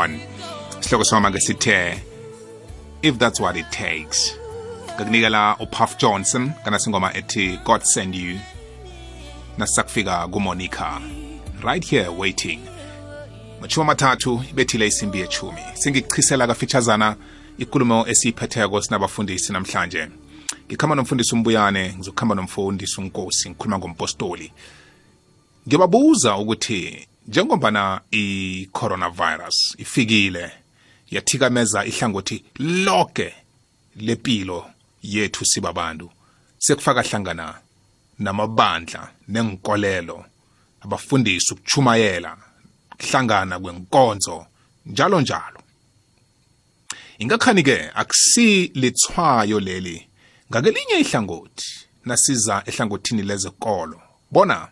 on. Sihloko sama ke sithe if that's what it takes. Ngakunikela upuff johnson kana singoma ethi god send you. Nasisakufika kumonica right here waiting. Machumi amathathu ibethile isimbi yechumi. Singikuchisela kafitshazana ikulumo esiyiphetheko sinabafundisi namhlanje. Ngikhamba nomfundisi umbuyane ngizokuhamba nomfundisi unkosi ngikhuluma ngompostoli. Ngibabuza ukuthi njengombana i-coronavirus ifikile yathikameza ihlangothi lonke lempilo yethu sibabantu. Sekufaka hlangana namabandla nenkolelo abafundisi ukuchumayela kuhlangana kwenkonzo njalo njalo. Ingakhani ke akusi lithwayo leli ngakelinye ihlangothi nasiza ehlangothini lezekolo bona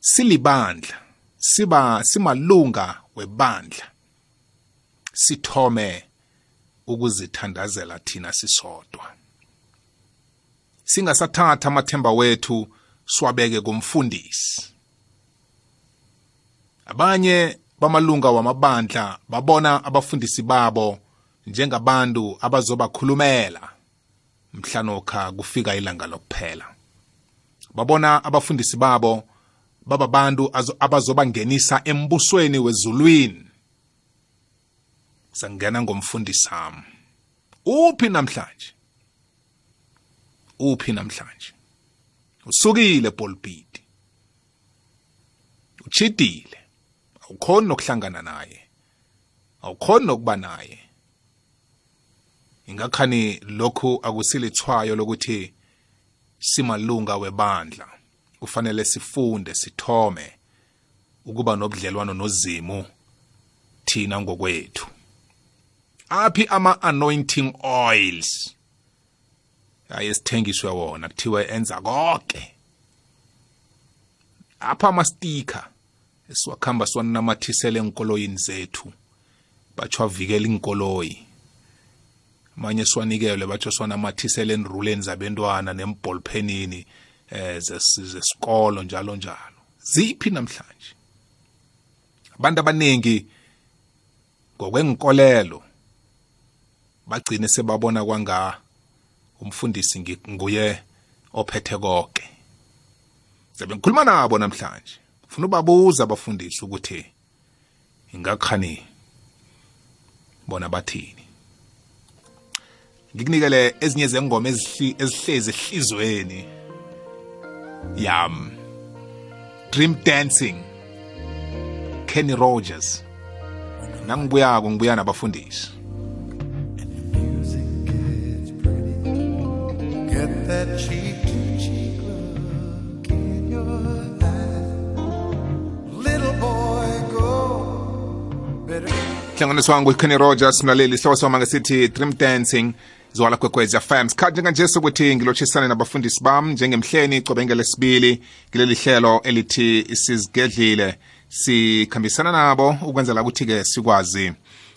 silibandla. Siba simalunga webandla. Sithome ukuzithandazela thina sisodwa. Singasathatha amathemba wethu siwabeke kumfundisi. Abanye bamalunga wamabandla babona abafundisi babo njengabantu abazobakhulumela mhlanokha kufika ilanga lokuphela. Babona abafundisi babo bababantu abazobangenisa embusweni wezulwini. Sangena ngomfundisi sami. Uphi namhlanje? Uphi namhlanje? Usukile pulpit uchidile awukhoni nokuhlangana naye. Awukhoni nokuba naye. Ingakhani lokhu akusilithwayo lokuthi simalunga webandla. Kufanele sifunde sithome ukuba nobudlelwano nozimu thina ngokwethu. Aphi ama-anointing oils? Ayesithengiswe wona kuthiwe enza konke. Apha amastika esiwakhamba siwanamathisele enkoloyini zethu batsho avikela inkoloyi manye siwanikelwe batsho siwanamathisele enruleni zabentwana nembholphenini zesikolo njalo njalo. Ziphi namhlanje? Abantu abaningi ngokwenkolelo bagcine sebabona kwanga umfundisi nguye ophethe konke zabe ngikhuluma nabo namhlanje. Ufuna ubabuza abafundisi ukuthi ingakhani bona bathini. Ngikunikele ezinye zengoma ezihlezi ehlizweni. Yam dream dancing kenny rogers nangibuyako ngibuya nabafundisi Get that cheek to cheek. Little boy, go. Hlanganisi wangu rogers mlaleli sihloko soma ngesithi dream dancing zwala kwekwezi fm sikhathi njenganje sokuthi ngilotshisane nabafundisi bam njengemhleni cobe ngelesibili kileli hlelo elithi sizigedlile. Sikhambisana nabo ukwenzela ukuthi-ke sikwazi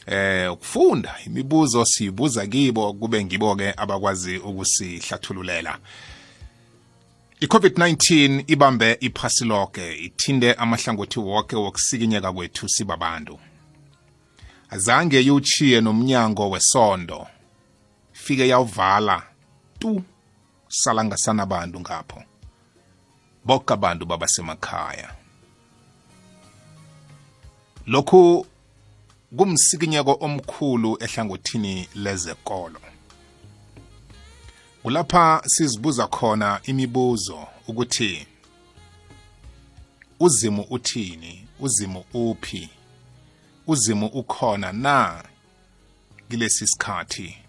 eh ukufunda imibuzo siyibuza kibo kube ngibo-ke abakwazi ukusihlathululela. I-covid-19 ibambe iphasi lonke ithinde amahlangothi wonke wokusikinyeka kwethu sibabantu. Azange yiwuchiye nomnyango wesondo. Fike yawuvala tu sala ngasanabantu ngapho. Bonke abantu babasemakhaya. Lokhu kumsikinyeko omkhulu ehlangothini lezekolo. Kulapha sizibuza khona imibuzo ukuthi uzimu uthini? Uzimu uphi? Uzimu ukhona na? Kilesi sikhathi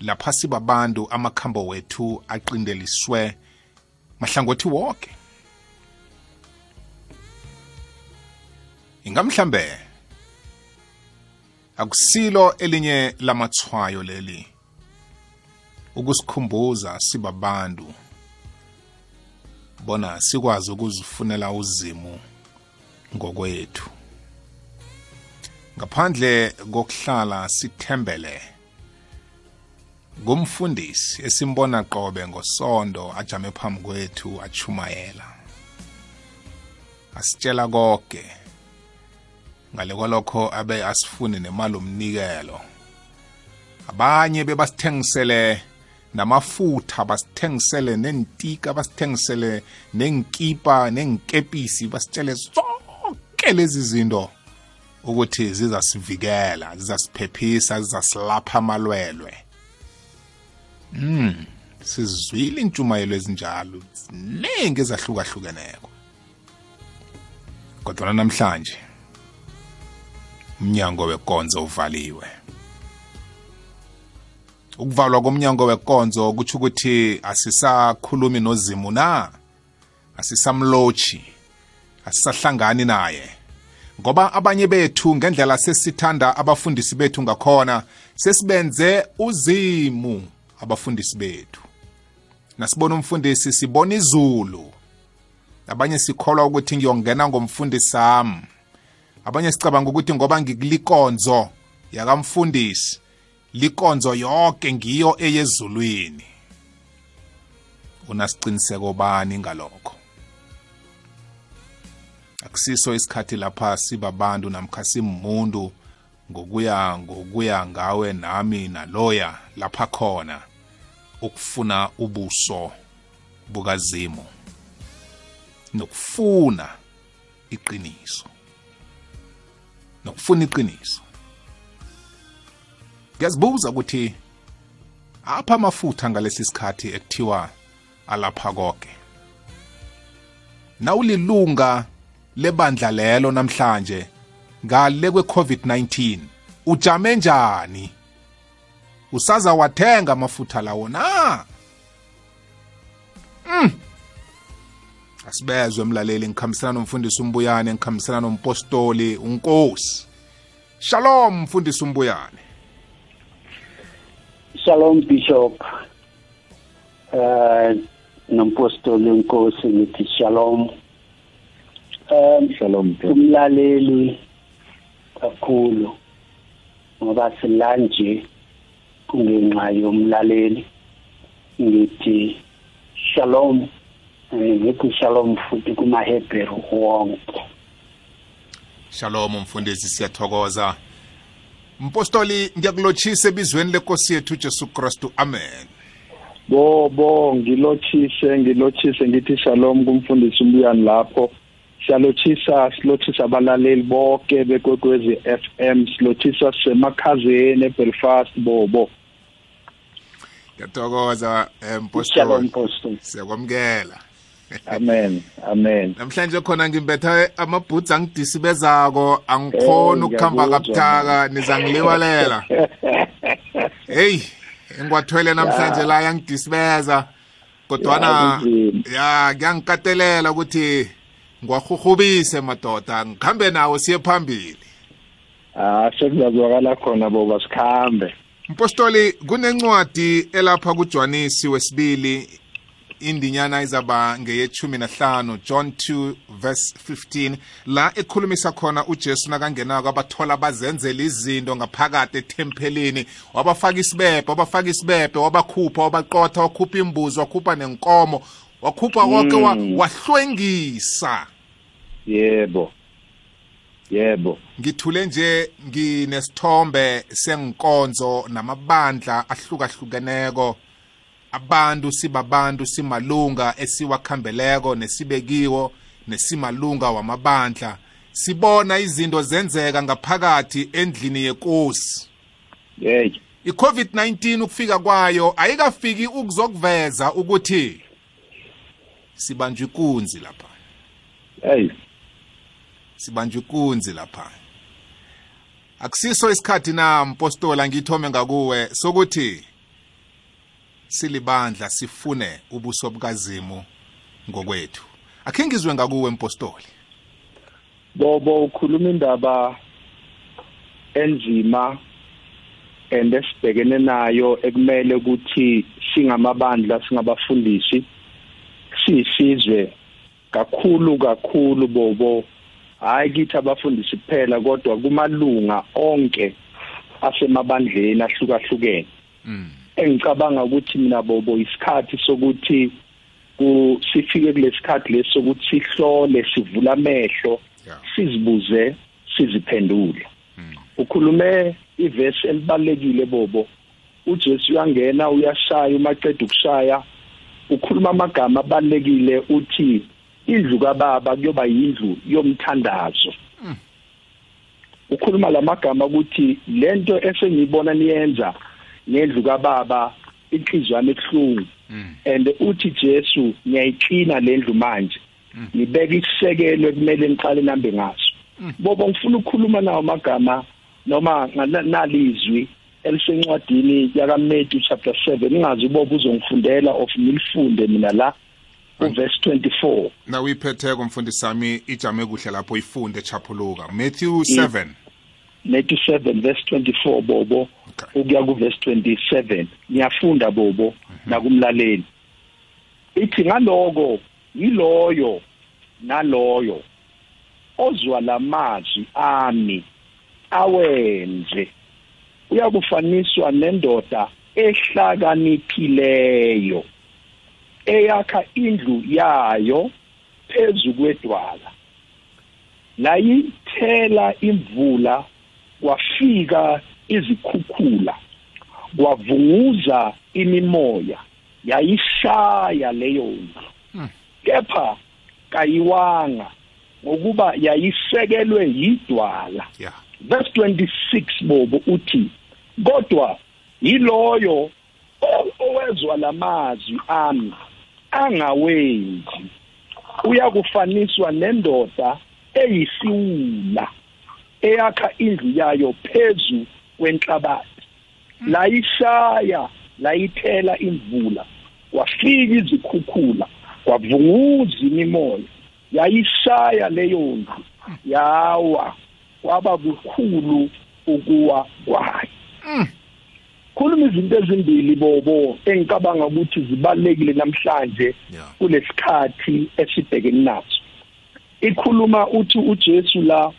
lapha sibabantu amakhambo wethu aqindeliswe mahlangothi wonke ingamhlambe akusilo elinye lamathwayo leli ukusikhumbuza sibabantu bona sikwazi ukuzifunela uzimu ngokwethu. Ngaphandle kokuhlala sithembele ngumfundisi esimbona qobe ngosondo ajame phambi kwethu achumayela. Asitshela konke. Ngale kwalokho abe asifune nemali omnikelo abanye bebasithengisele namafutha basithengisele nentika basithengisele nenkipa nenkepisi basitshele zonke lezi zinto ukuthi zizasivikela zizasiphephisa zizasilapha amalwelwe. Mm sizwile intshumayelo ezinjalo. Ziningi ezahlukahlukeneko. Kodwa namhlanje umnyango wekonzo uvaliwe. Ukuvalwa komnyango wekonzo kutsho ukuthi asisakhulumi nozimu na? Asisamlotshi asisahlangani naye. Ngoba abanye bethu ngendlela sesithanda abafundisi bethu ngakhona sesibenze uzimu. Abafundisi bethu. Nasibona umfundisi sibona izulu. Abanye sikholwa ukuthi ngiyongena ngomfundisi sami. Abanye sicabanga ukuthi ngoba ngikulikonzo yakamfundisi likonzo yonke ngiyo eyezulwini. Unasiqiniseko bani ngalokho? Akusiso isikhathi lapha sibabantu namkha simuntu ngokuya ngokuya ngawe nami naloya lapha khona ukufuna ubuso bukazimu nokufuna iqiniso nokufuna iqiniso. Ngiyazibuza ukuthi apha amafutha ngalesi sikhathi ekuthiwa alapha konke nawulilunga lebandla lelo namhlanje ngale kwe-covid-19 ujame njani usaza wathenga amafutha lawo na mm. asibezwe mlaleli ngikhambisana nomfundisi umbuyane ngikhambisana nompostoli unkosi shalom mfundisi umbuyane Shalom Bishop. Uh nompostoli inkosi ngithi shalom. Um Shalom. umlaleli kakhulu ngoba silanje kungenxa yomlaleli ngithi shalom eh, ngithi shalom futhi kumaHebheru wonke. shalom mfundisi siyathokoza mpostoli ngiyakulotshisa ebizweni lenkosi yethu jesu kristu amen Bo bo ngilochise ngilochise ngithi shalom kumfundisi umbuyani lapho. Siyalochisa silochisa abalaleli bonke bekwekwezi FM silochisa semakhazeni eBelfast bobo. ngiyathokoza eh, Shalom mpostoli Pastor. siyakwamukela Amen. Amen. namhlanje khona ngimbetha amabhutsi angidisibezako angikhoni Eh, ukuhamba ngiyakuzwa, kabuthaka nizangiliwalela heyi engiwathwele namhlanje la yangidisibeza Ya, kunzima. ya kuyangikatelela ukuthi ngiwahuhubise madoda. Ngikhambe nawo siye phambili. Ah sekuzazwakala khona boba sikhambe. mpostoli kunencwadi elapha kuJohanisi wesibili indinyana izaba ngeyethumi nahlanu John 2 verse 15 la ekhulumisa khona uJesu nakangenako abathola bazenzela izinto ngaphakathi etempelini wabafaka isibebe wabafaka isibebe wabakhupha wabaqotha wakhupha imbuzi wakhupha nenkomo. Wakhupha konke wa- Mm. wahlwengisa. Yebo. Yebo. ngithule nje nginesithombe senkonzo namabandla ahlukahlukeneko abantu sibabantu simalunga esiwakhambeleko nesibekiwo nesimalunga wamabandla sibona izinto zenzeka ngaphakathi endlini yenkosi Hey. i-covid-19 ukufika kwayo ayikafiki ukuzokuveza ukuthi sibanjwa ikunzi lapha Hey. Sibanjwa ikunzi lapha. Akusiso isikhathi na mpostola ngithome ngakuwe sokuthi silibandla sifune ubuso bukazimu ngokwethu. Akhe ngizwe ngakuwe mpostoli Bobo ukhuluma indaba enzima and esibhekene nayo ekumele ukuthi singamabandla singabafundisi. Sisizwe kakhulu kakhulu bobo. Hayi kithi abafundisi kuphela kodwa kumalunga onke asemabandleni ahlukahlukene. Mm. engicabanga ukuthi mina bobo isikhathi sokuthi ku sifike kulesikhathi lesokuthi sihlole sivula amehlo sizibuze siziphendule. Ukhulume ivesi elibalekile bobo. uJesu uyangena uyashaya umaqeda ukushaya. Ukhuluma amagama abalekile uthi indlu kaBaba kuyoba yindlu yomthandazo. Ukhuluma lamagama ukuthi lento esengiyibona niyenza ngendlu kaBaba inhliziyo yami ebuhlungu. And uthi Jesu ngiyayiqina lendlu manje. Ngibeka isisekelo ekumele niqale nambe ngaso. Bobo ngifuna ukukhuluma nawo amagama noma nalizwi elisencwadini yaka Matthew chapter 7 ingazi bobo uzongifundela of nilifunde mina la. Uverse 24 na uyiphetheko mfundisi sami ijame kuhle lapho ifunde chapuluka Matthew 7 Matthew 7 verse 24 bobo. Ukuya ku verse 27 ngiyafunda bobo nakumlaleli. Ithi ngaloko yiloyo naloyo ozwa lamazwi ami awenze. Uyakufaniswa nendoda ehlakaniphileyo. Eyakha indlu yayo phezu kwedwala. Layithela imvula kwafika izikhukhula kwavunguza imimoya yayishaya leyo ndlu. Kepha kayiwanga ngokuba yayisekelwe yidwala. Verse 26 bobo uthi kodwa yiloyo owezwa lamazwi ami. Angawenzi. Uyakufaniswa nendoda eyisiwula eyakha indlu yayo phezu kwenhlabathi. Layishaya layithela imvula kwafika izikhukhula kwavunguza imimoya. Yayishaya leyo ndlu yawa kwaba kukhulu ukuwa kwayo. Khuluma izinto ezimbili bobo engicabanga ukuthi zibalekile namhlanje kulesikhathi esibhekene naso. Ikhuluma uthi uJesu la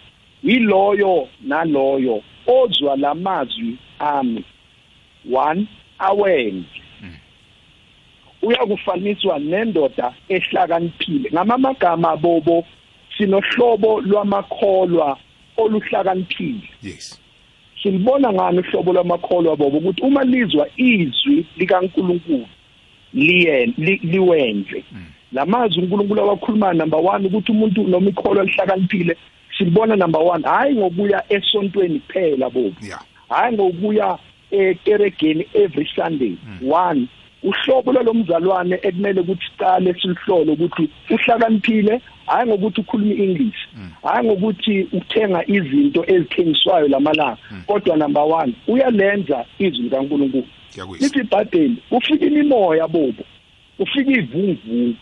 yiloyo naloyo ozwa lamazwi ami. One awenze. Uyakufaniswa nendoda ehlakaniphile. Ngamamagama bobo sinohlobo lwamakholwa oluhlakaniphile. Yes. Silibona ngani uhlobo lwamakholwa bobo ukuthi uma lizwa izwi likaNkuluNkulu liyen li- liwenze lamazwi uNkulunkulu awakhuluma number 1 ukuthi umuntu noma ikholwa lihlakaniphile silibona number 1 hayi ngokuya esontweni kuphela bobo. Hayi ngokuya ekeregeni every sunday. One uhlobo lwalomzalwane ekumele ukuthi siqale silihlole ukuthi uhlakaniphile hayi ngokuthi ukhuluma english hayi ngokuthi uthenga izinto ezithengiswayo lamalanga kodwa number 1 uyalenza izwi likaNkulunkulu. Lithi ibhadeli kufika imimoya bobo. Kufika ivunguvungu.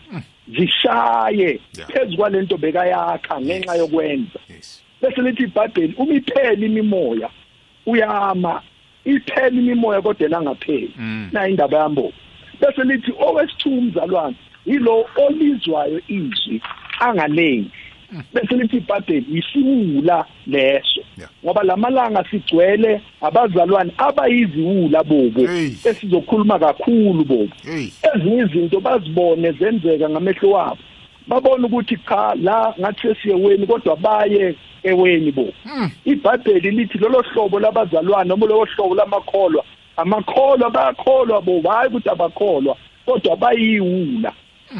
Zishaye phezu kwalento bekayakha ngenxa yokwenza. Bese lithi ibhayibheli uma iphela imimoya. Uyama iphela imimoya kodwa langapheli Mm. na indaba yambo? Bese lithi owesithu umzalwane yilo olizwayo izwi. Angalengi. Bese lithi ibhayibheli yisiwula leso. Ngoba lamalanga sigcwele abazalwane abayiziwula bobo esizokhuluma kakhulu bobo. Ezinye izinto bazibone zenzeka ngamehlo wabo. Babona ukuthi cha la ngathi sesiyeweni kodwa baye eweni bo ibhayibheli lithi lolo hlobo labazalwane noma lolo hlobo lamakholwa amakholwa bayakholwa bo hayi ukuthi abakholwa kodwa bayiwula.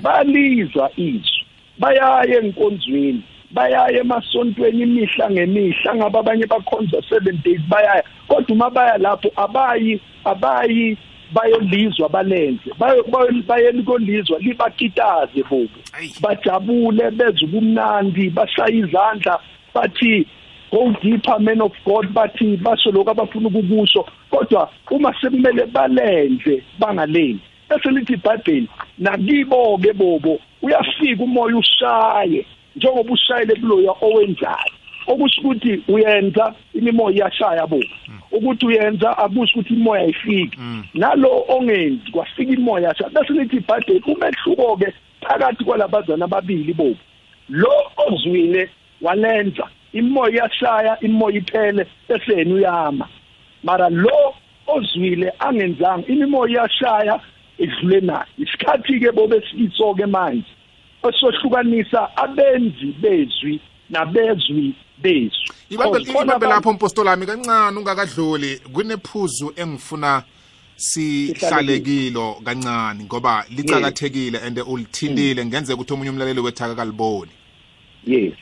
Balizwa izwi. Bayaya enkonzweni bayaya emasontweni imihla ngemihla ngabe abanye bakhonza 7 days bayaya kodwa uma baya lapho abayi abayi bayolizwa balenze. Bayo bayo- bayelikolizwa libakitaze bobo. Ayi. bajabule bezwe ubumnandi bashaya izandla bathi go deeper men of god bathi basho lokho abafuna ukukusho. Kodwa uma sekumele balenze bangalenzi bese lithi ibhayibheli nakibo ke bobo. Uyafika umoya ushaye njengoba ushayele kuloya owenzayo. Okusho ukuthi uyenza imimoya iyashaya bo. Ukuthi uyenza akusho ukuthi imoya ayifiki. Nalo ongenzi kwafika imoya yashaya. Bese lithi ibhayibheli umehluko ke phakathi kwalabazana ababili bo. Lo ozwile walenza imoya iyashaya imoya iphele bese yena uyama. Mara lo ozwile angenzanga imimoya iyashaya idlule nayo. Isikhathi ke bobe sisoke manje. Osohlukanisa abenzi bezwi nabezwi bethu ibambe lapho mpostolami kancane ungakadluli. Kunephuzu engifuna sihlalekilo kancane ngoba licakathekile and ulithintile. Ngenzeka ukuthi omunye umlaleli wethu akakaliboni yes.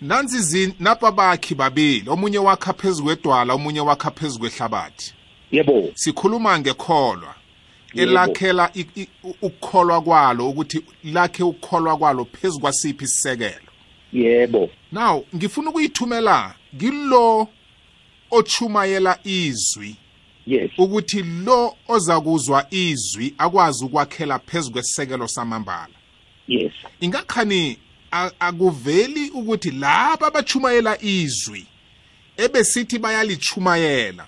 Nansi zi napa bakhi babili. Omunye wakha phezu kwedwala omunye wakha phezu kwehlabathi. Yebo. Sikhuluma ngekholwa. Elakhela ukukholwa kwalo ukuthi lakhe ukukholwa kwalo phezu kwasiphi isisekelo. Yebo. Now ngifuna ukuyithumela kilo ochumayela izwi yes. ukuthi lo ozakuzwa izwi akwazi ukwakhela phezu kwesisekelo samambala. Yes. Ingakhani akuveli ukuthi laba abachumayela izwi ebesithi bayalichumayela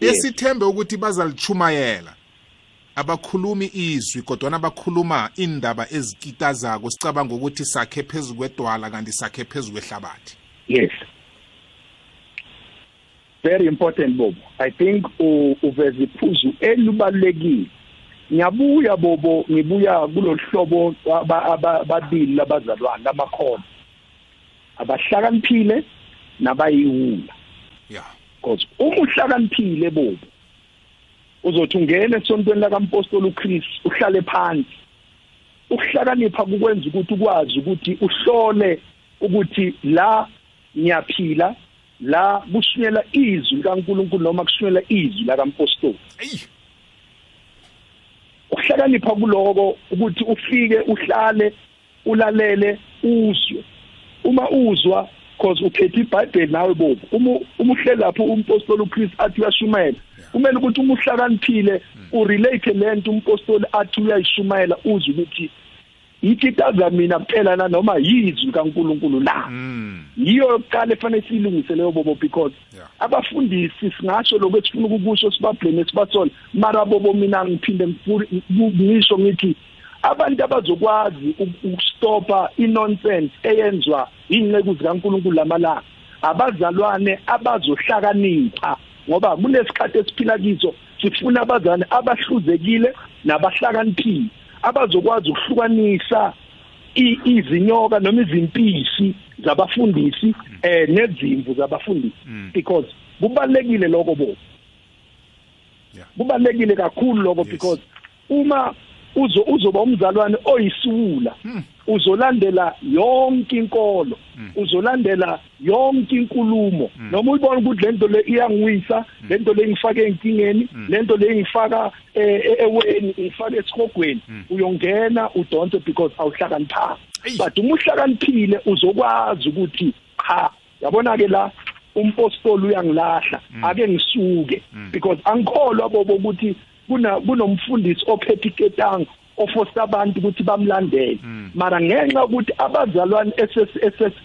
esithembe ukuthi bazalichumayela. Abakhulumi izwi kodwana bakhuluma indaba ezikitazako sicabanga ukuthi sakhe phezu kwedwala kanti sakhe phezu kwehlabathi. Yes. Very important bobo. I think u- uveza iphuzu elibalulekile ngiyabuya bobo ngibuya kulolu hlobo aba- aba- ababili labazalwane lamakhono. Abahlakaniphile nabayiwula. Yeah because uma uhlakaniphile bobo uzothi ungena esontweni lakampostoli uChris uhlale phansi. Ukuhlakanipha kukwenza ukuthi ukwazi ukuthi uhlole ukuthi la ngiyaphila la kushunyela izwi likaNkuluNkulu noma kushunyela izwi lakampostoli. Eyi. Ukuhlakanipha kuloko ukuthi ufike uhlale ulalele uzwe. Uma uzwa cause ukhetha iBhayibheli nawe bobu uma uma uhleli lapho umpostoli uChris athi uyashumayela kumele ukuthi uma uhlakaniphile urelate lento umpostoli athi uyayishumayela uzwe ukuthi yithi taza mina kuphela na noma yizwi kaNkuluNkulu la mm yiyo yokuqala efanele siyilungise leyo bobo because abafundisi singasho lokho esifuna ukukusho sibablame sibathole. Mara bobo mina ngiphinde ngisho ngithi abantu abazokwazi uk- ukustopa inonsense eyenzwa inceku zikaNkuluNkulu lamalanga abazalwane abazohlakanipha ngoba kunesikhathi esiphila kiso sifuna abazalwane abahluzekile nabahlakaniphile abazokwazi ukuhlukanisa izinyoka noma izimpisi zabafundisi eh nezimvu zabafundisi. Because kubalekile lokho bo. Kubalekile kakhulu lokho because uma uzo uzoba umzalwane oyisiwula uzolandela yonke inkolo. Uzolandela yonke inkulumo. Noma uyibona ukuthi lento le iyangiwisa lento le ngifake enkingeni lento le ngifaka eh, e- eweni ngifaka esikhogweni. Uyongena udonse because awuhlakaniphanga. Eyi. but uma uhlakaniphile uzokwazi ukuthi cha yabona ke la umpostoli uyangilahla. Ake ngisuke because angikholwa bobo ukuthi kuna kunomfundisi ophethe iketanga ofosa abantu ukuthi bamlandele. Mara ngenxa ukuthi abazalwane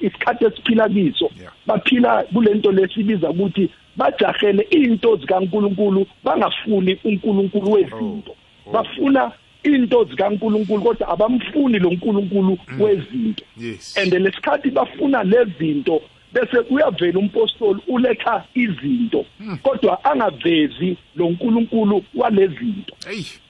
isikhathi esiphila kiso baphila kulento lesibiza ukuthi bajahele into zikaNkuluNkulu bangafuni uNkulunkulu wezinto. Oh. bafuna into zikaNkuluNkulu kodwa abamfuni lo nkulunkulu wezinto. And lesikhathi bafuna lezinto bese uyavela umpostoli uletha izinto kodwa angavezi lo nkulunkulu walezinto.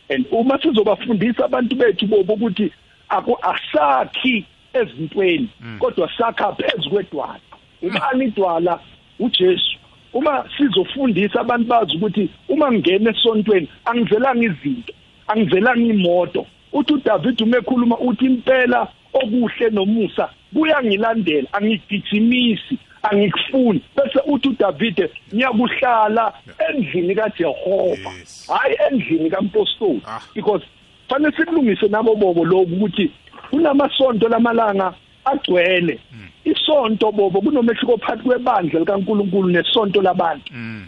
And uma sizobafundisa abantu bethu bobo ukuthi aku asakhi ezintweni kodwa sakha phezukwedwala ubani idwala? uJesu. Uma sizofundisa abantu bazi ukuthi uma ngene esontweni angivelanga izinto angivelanga imoto. Uthi uDavid uma ekhuluma uthi impela okuhle nomusa kuyangilandela angigijimisi angikufuni. Bese uthi uDavid ngiyakuhlala endlini kaJehova. Hayi endlini kampostoli. Ah. because fanele sikulungise nabo bobo lokhu ukuthi kunamasonto lamalanga agcwele. Isonto bobo kunomehluko phakathi kwebandla likaNkuluNkulu nesonto labantu. Mm.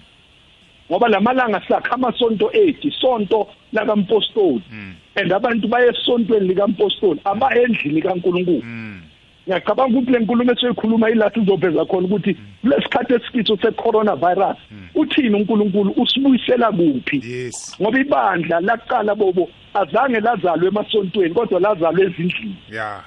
Ngoba lamalanga sakha amasonto ethu isonto lakampostoli. And abantu baye esontweni likampostoli abayendlini kaNkuluNkulu. Mm. Ngiyacabanga ukuthi le nkulumo esiyikhuluma yilathi izoveza khona ukuthi kulesikhathi esikitho se-coronavirus uthini uNkulunkulu? Usibuyisela kuphi? Yes. Ngoba ibandla laqala bobo azange lazalwe emasontweni kodwa lazalwe ezindlini. Yeah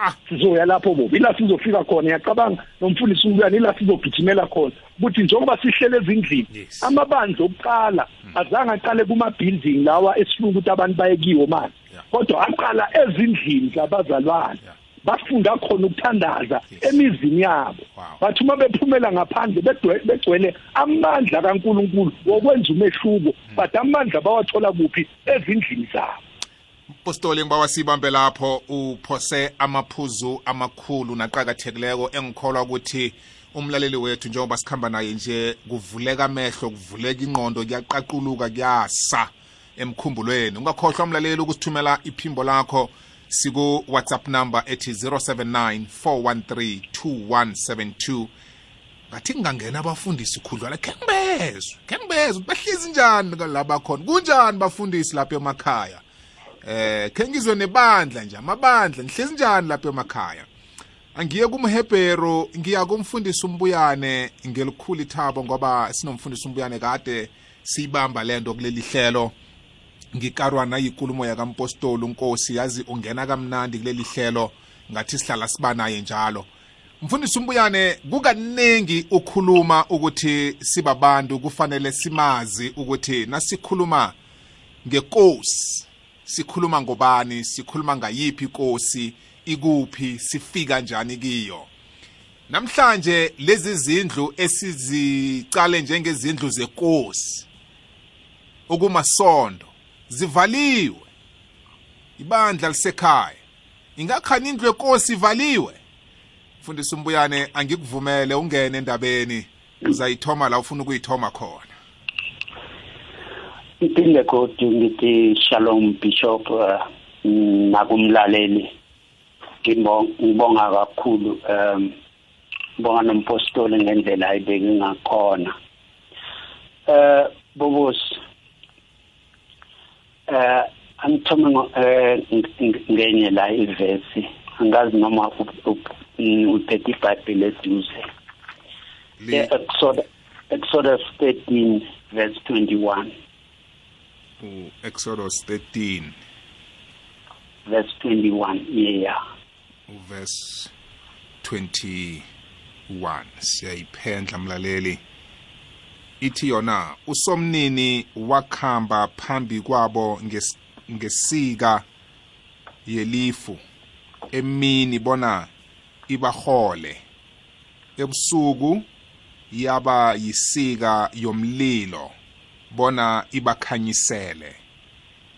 ah. Sizoya lapho bobo ila sizofika khona. Ngiyacabanga nomfundisi umbuyani ila sizogijimela khona. Ukuthi njengoba sihlele ezindlini Yes. amabandla okuqala azange aqale kuma-building lawa esifuna ukuthi abantu baye kiwo manje. Yeah. kodwa aqala ezindlini zabazalwane. bafunda khona ukuthandaza emizini yabo. Bathi uma bephumela ngaphandle begcwele amandla kaNkuluNkulu wokwenza umehluko. Hmm. Bathi amandla bawathola kuphi? Ezindlini zabo. Postoli ngibawa sibambe lapho. Uphose amaphuzu amakhulu naqakathekileko engikholwa ukuthi umlaleli wethu njengoba sikhamba naye nje kuvuleka amehlo kuvuleka ingqondo kuyaqaquluka kuyasa emkhumbulweni. Ungakhohlwa umlaleli ukusithumela iphimbo lakho. 0800 siku-whatsapp number ethi 079 413 2172 ngathi kungangena abafundisi khudlwana khe ngibezwe khe ngibezwe ukuthi bahlezi njani la bakhona? Kunjani bafundisi lapha emakhaya? Eh khe ngizwe nebandla nje amabandla nihlezi njani lapha emakhaya? Angiye kumhebhero ngiya kumfundisi umbuyane ngelikhulu ithabo ngoba sinomfundisi umbuyane kade siyibamba lento kuleli hlelo. Ngikarwa nayikulumo yakampostoli unkosi yazi ungena kamnandi kuleli hlelo ngathi sihlala siba naye njalo. Mfundisi umbuyane kukaningi ukhuluma ukuthi sibabantu kufanele simazi ukuthi nasikhuluma ngekosi sikhuluma ngobani sikhuluma ngayiphi ikosi ikuphi sifika njani kiyo. Namhlanje lezi zindlu esizicale njengezindlu zekosi okumasondo zivaliwe. Ibandla lisekhaya. Ingakhani indlu yekosi ivaliwe? Mfundisi umbuyane angikuvumele ungene endabeni. Uzayithoma la ufuna ukuyithoma khona. Iphinde kodwa ngithi shalom bishop uh, nakumlaleli. Ngibonga kakhulu um ngibonga nompostoli ngendlela ayibeke ngakhona. Eh bobosi eh angithome ngo- eh, ng- ng- ngenye la ivesi. Angazi noma u- u- uphethe ibhayibheli eduze Li- Exodus Exodus 13 verse 21 u-exodus 13 verse 21 yeah. Uverse 21 siyayiphendla mlaleli. Ithi yona usomnini wakhamba phambi kwabo nges- ngesika yelifu emini bona ibahole. Ebusuku yaba yisika yomlilo bona ibakhanyisele.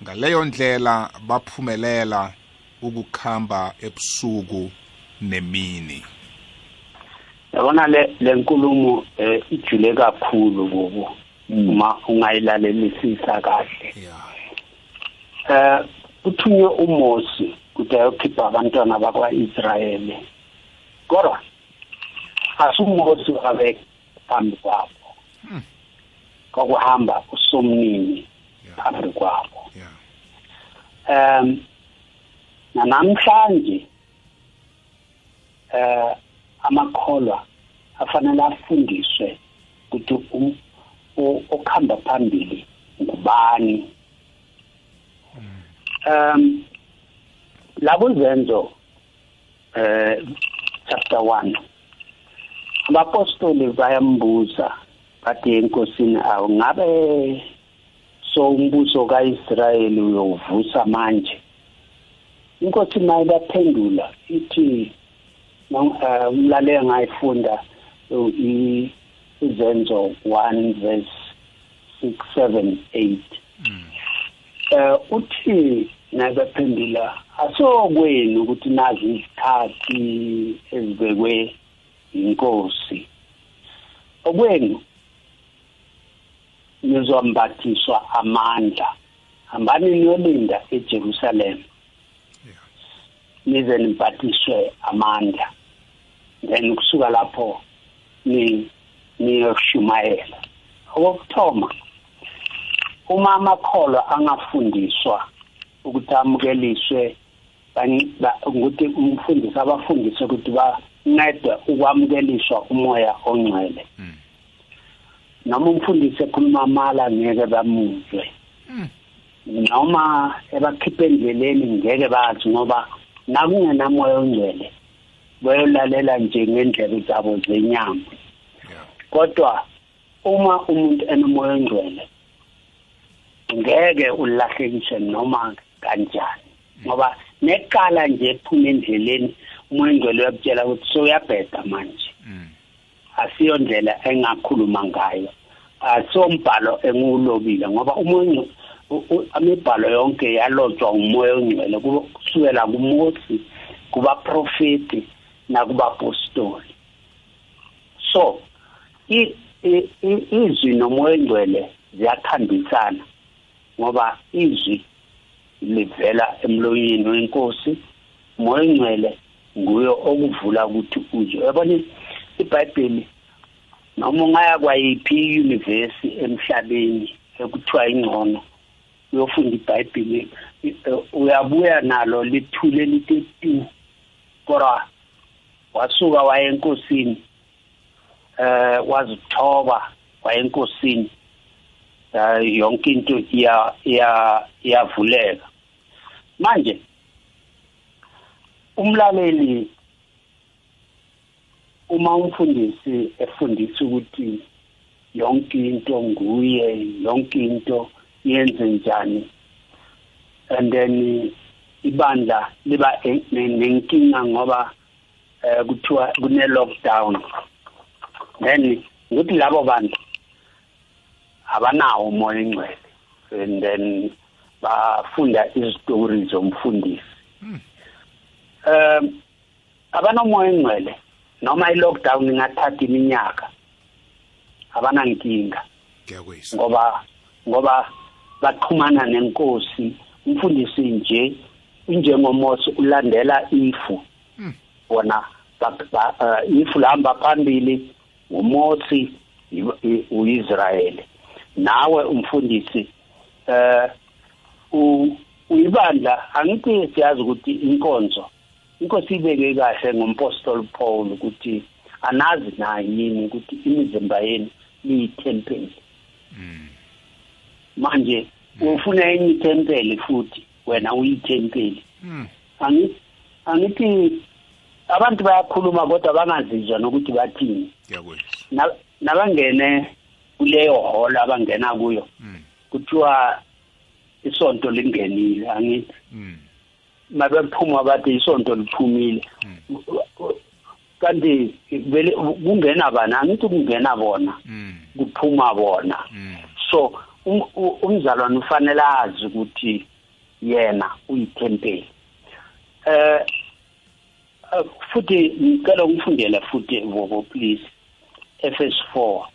Ngaleyo ndlela baphumelela ukukhamba ebusuku nemini. Yabona le lenkulumo eh, ijule kakhulu kubo uma ungayilalelisisa kahle. Eh uthunywe uMosi ukuthi ayokhipha abantwana bakwaIsrayeli. Kodwa asuMosi abe phambi kwabo. Kwakuhamba usomnini phambi kwabo. Um namhlanje eh amakholwa afanele afundiswe ukuthi u- u- okhamba phambili ngubani. Um labo zenzo eh chapter 1 abapostoli bayambuza bathi enkosini awu ngabe so umbuso kaIsrayeli uyovusa manje? Inkosi nayo baphendula ithi no- eh, umlaleli ngayifunda izenzo 1 verse 6 7 8 eh uthi naye baphendula asokwenu ukuthi nazi izikhathi ezibekwe inkosi. Okwenu nizombathiswa amandla. Hambani niyolinda eJerusalem? Nize nibhathiswe amandla. Then kusuka lapho ni niyoshumayela okokuthoma uma amakholwa angafundiswa ukuthi amukeliswe ukuthi umfundisi abafundise ukuthi bancede ukwamukeliswa umoya ongcwele. Noma umfundisi ekhuluma amala ngeke bamuzwe. Noma ebakhipha endleleni ngeke bazi ngoba nakungenamoya ongcwele bayolalela nje ngendlela zabo zenyama. Kodwa uma umuntu enomoya ongcwele ngeke ulahlekise noma kanjani ngoba nekala nje ephuma endleleni umwengcwele uyakutshela ukuthi sowuyabheda manje. Asiyo ndlela engakhuluma ngayo asombhalo engiwulobile ngoba umunye amibhalo yonke yalotshwa umoya ongcwele kusukela kuMosi kuba profeti nakuba apostoli. So izwi nomoya ongcwele ziyakhambisana ngoba izwi livela emlonyeni wenkosi moya ongcwele nguyo okuvula ukuthi uzwe. Yabona iBhayibheli noma ungaya kwayiphi iyunivesi emhlabeni ekuthiwa ingcono uyofunda iBhayibheli uyabuya nalo lithule litethu kodwa wasuka waye enkosini eh wazithoba waye enkosini yonke into iya iyavuleka. Manje umlaleli uma umfundisi efundisa ukuthi yonke into nguye yonke into yenze njani and then ibandla liba nenkinga ngoba eh kuthiwa kune lockdown. Then ukuthi labo bantu abanawo umoya ingcwele and then bafunda izitori zomfundisi. Um abanomoya ingcwele noma i-lockdown ingathatha iminyaka abanankinga. Ngoba ngoba baxhumana nenkosi umfundisi nje injengomosi ulandela ifu. Wona ifu lahamba phambili umosi uIsrayeli nawe umfundisi eh uyibandla angithi siyazi ukuthi inkonzo inkosi ibeke kahle ngompostoli Paul ukuthi anazi na yini ukuthi imizimba yenu liyithempeli manje ufuna enye ithempeli futhi wena uyithempeli. Angithi angithi abantu bayakhuluma kodwa bangazizwa nokuthi bathini. Nabangene kuleyo hall abangena kuyo kuthiwa isonto lingenile angithi. Mabephuma bathi isonto liphumile kanti vele kungena bana angithi kungena bona. Kuphuma bona. So umzalwane ufanele azi ukuthi yena uyithempeli. Eh futhi ngicela ngifundele futhi vovo please. Ephes 4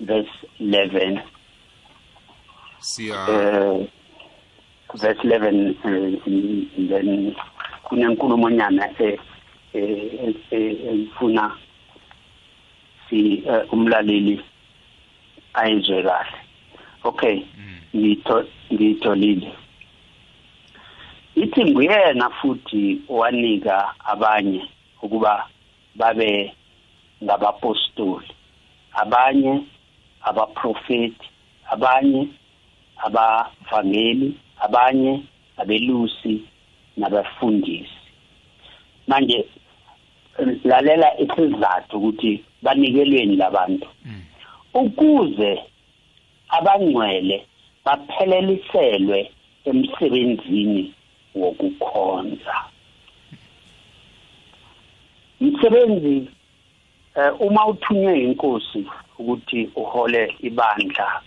verse 11 siya. Eh verse 11 uh, then kunenkulumo nyana eh efuna si uh, umlaleli ayizwe kahle. Okay ngitho ngitholile. Ithi nguyena futhi wanika abanye ukuba babe ngabapostoli. Abanye abaprofeti abanye abavangeli abanye abelusi nabafundisi manje lalela isizathu ukuthi banikelweni labantu. Ukuze abangcwele bapheleliselwe emsebenzini wokukhonza. Umsebenzi eh, uma uthunywe inkosi ukuthi uhole ibandla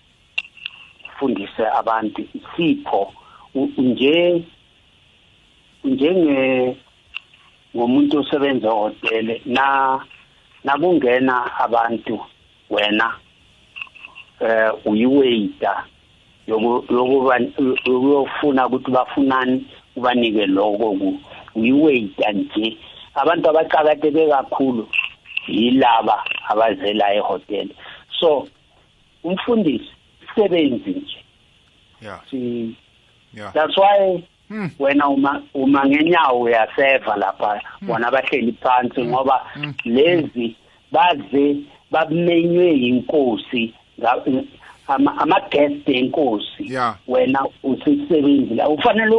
ufundise abantu isipho nje njenge ngomuntu osebenza ehotele na nakungena abantu wena eh uyiwaiter yokuba yokufuna ukuthi bafunani ubanike lokho ku uyiwaiter nje. Abantu abaqhakathe kakhulu yilaba abazela ehotel so umfundisi sebenzi nje. Yeah. Si yeah. that's why Hmm. wena uma uma ngenyawo uyaseva lapha bona bahleli phansi ngoba lezi baze bamenywe inkosi nga- ama ama guest enkosi wena usisebenzi la ufanele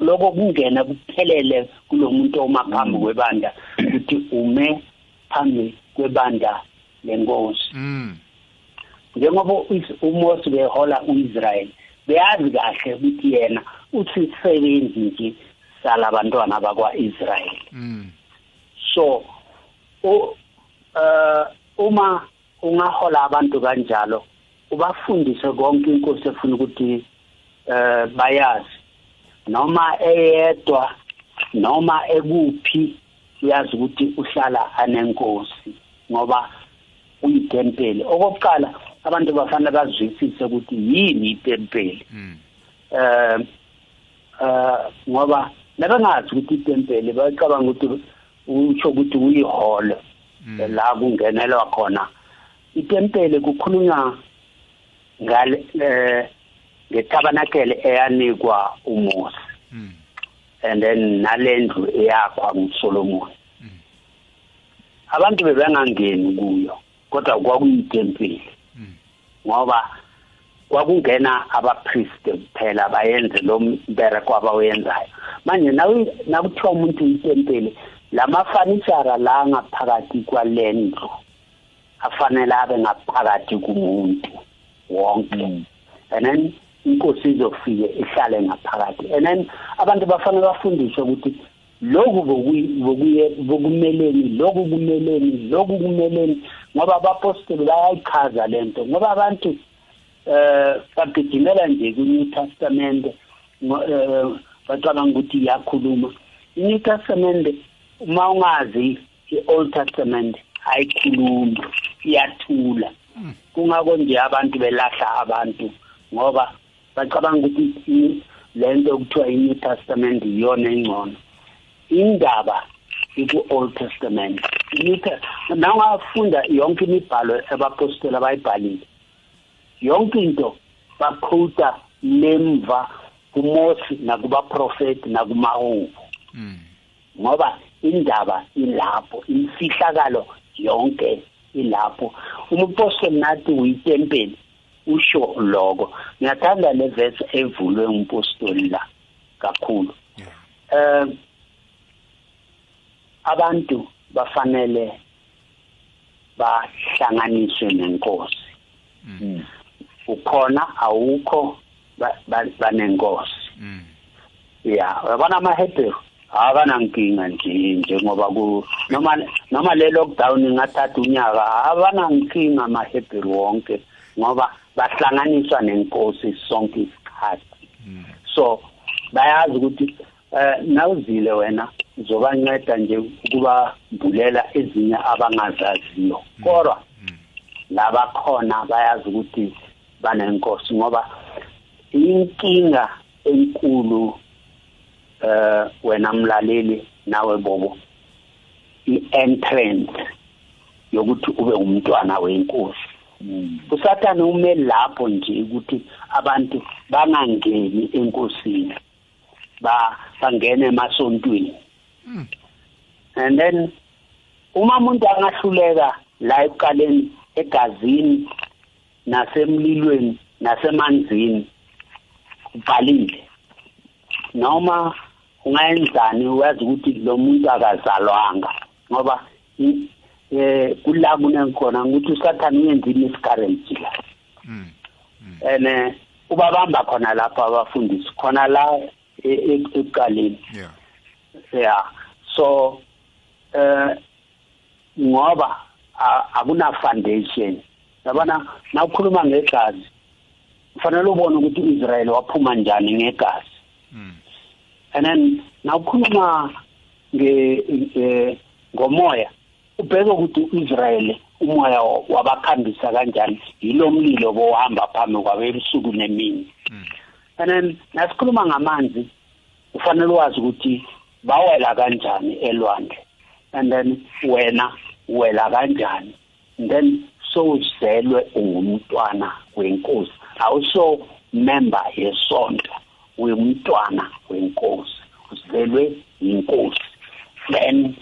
lokho kungena kuphelele kulomuntu omaphambi kwebandla ukuthi ume phambi kwebandla lenkosi. Mm njengoba uMose behola uIsrael beyazi kahle ukuthi yena usisebenzi nje salabantwana bakwa-israyeli Mm. so u- eh uma ungahola abantu kanjalo ubafundise konke inkosi efuna ukuthi eh bayazi. Noma eyedwa noma ekuphi uyazi ukuthi uhlala anenkosi ngoba uyitempeli okokuqala abantu bafanele bazwisise ukuthi yini itempeli Mm. eh eh ngoba nabangazi ukuthi itempeli bayacabanga ukuthi utsho ukuthi uyiholo la kungenelwa khona. Itempeli kukhulunywa ngale eh ngetabanakele eyanikwa uMose Mm. and then nalendlu eyakwa nguSolomon. Abantu bebengangeni kuyo kodwa kwakuyitempeli Mm. ngoba kwakungena abapriest kuphela bayenze lo mbereko abawenzayo. Manje nakuthiwa umuntu itempeli lamafanishara la ngaphakathi kwalendlu afanele abe ngaphakathi kumuntu. Wonke. And then inkosi izofike ihlale ngaphakathi. And then abantu bafanele bafundiswe ukuthi lokhu bokuye- bokumeleni lokhu kumeleni lokhu kumeleni ngoba abapostoli bayayichaza lento ngoba abantu eh bagijimela nje ku-New Testament eh, bacabanga ukuthi iyakhuluma. i-New Testament uma ungazi i-Old Testament ayikhulumi iyathula. Kungako nje abantu belahla abantu ngoba bacabanga ukuthi lento okuthiwa i-New Testament iyona engcono. Indaba iku-Old Testament. Nawungafunda yonke imibhalo abapostoli abayibhalile yonke into baqhuta lemva kuMose nakubaprofeti nakumahubo Mm. ngoba indaba ilapho imfihlakalo yonke ilapho umapostoli nathi uyitempeli usho lokho. Ngiyathanda le verse evulwe umpostoli la kakhulu. Eh abantu bafanele bahlanganiswe nenkosi. Mm. ukhona awukho ba- ba- banenkosi. Mm. ya yabona amaHebrew? Abanankinga nje njengoba ku noma noma le lockdown ingathatha unyaka abanankinga amaHebrew wonke ngoba bahlanganiswa nenkosi sonke isikhathi. So bayazi ukuthi eh nawuzile wena uzobanceda nje ukuba mbulela ezinye abangazaziyo. Kodwa laba khona bayazi ukuthi banenkosi ngoba inkinga enkulu eh wena mlaleli nawe bobo i-entrance yokuthi ube umntwana wenkosi. Usathane ume lapho nje ukuthi abantu bangangeni enkosini ba bangene emasontweni. And then uma umuntu angahluleka la ekuqaleni egazini nasemlilweni nasemanzini ubhalile. Noma ungayenzani uyazi ukuthi lo muntu akazalwanga ngoba eh kula kunekhona ukuthi usathane uyenza imiscarriage la Mm. ene ubabamba khona lapha abafundisi khona la e- e- ekuqaleni Yeah. so eh ngoba akuna foundation yabona nawukhuluma ngegazi kufanele ubone ukuthi uIsrael waphuma njani ngegazi Mm. And then nawukhuluma nge ngomoya. Ubheke ukuthi uIsrael umoya wa- wabakhambisa kanjani? Yilo mlilo bohamba phambi kwabe ebusuku nemini. Mm. and then nasikhuluma ngamanzi kufanele wazi ukuthi bawela kanjani elwandle. And then wena wela kanjani? Then sowuzelwe ungumntwana wenkosi. Awuso member yesonto. Uyumntwana wenkosi uzelwe yinkosi. Then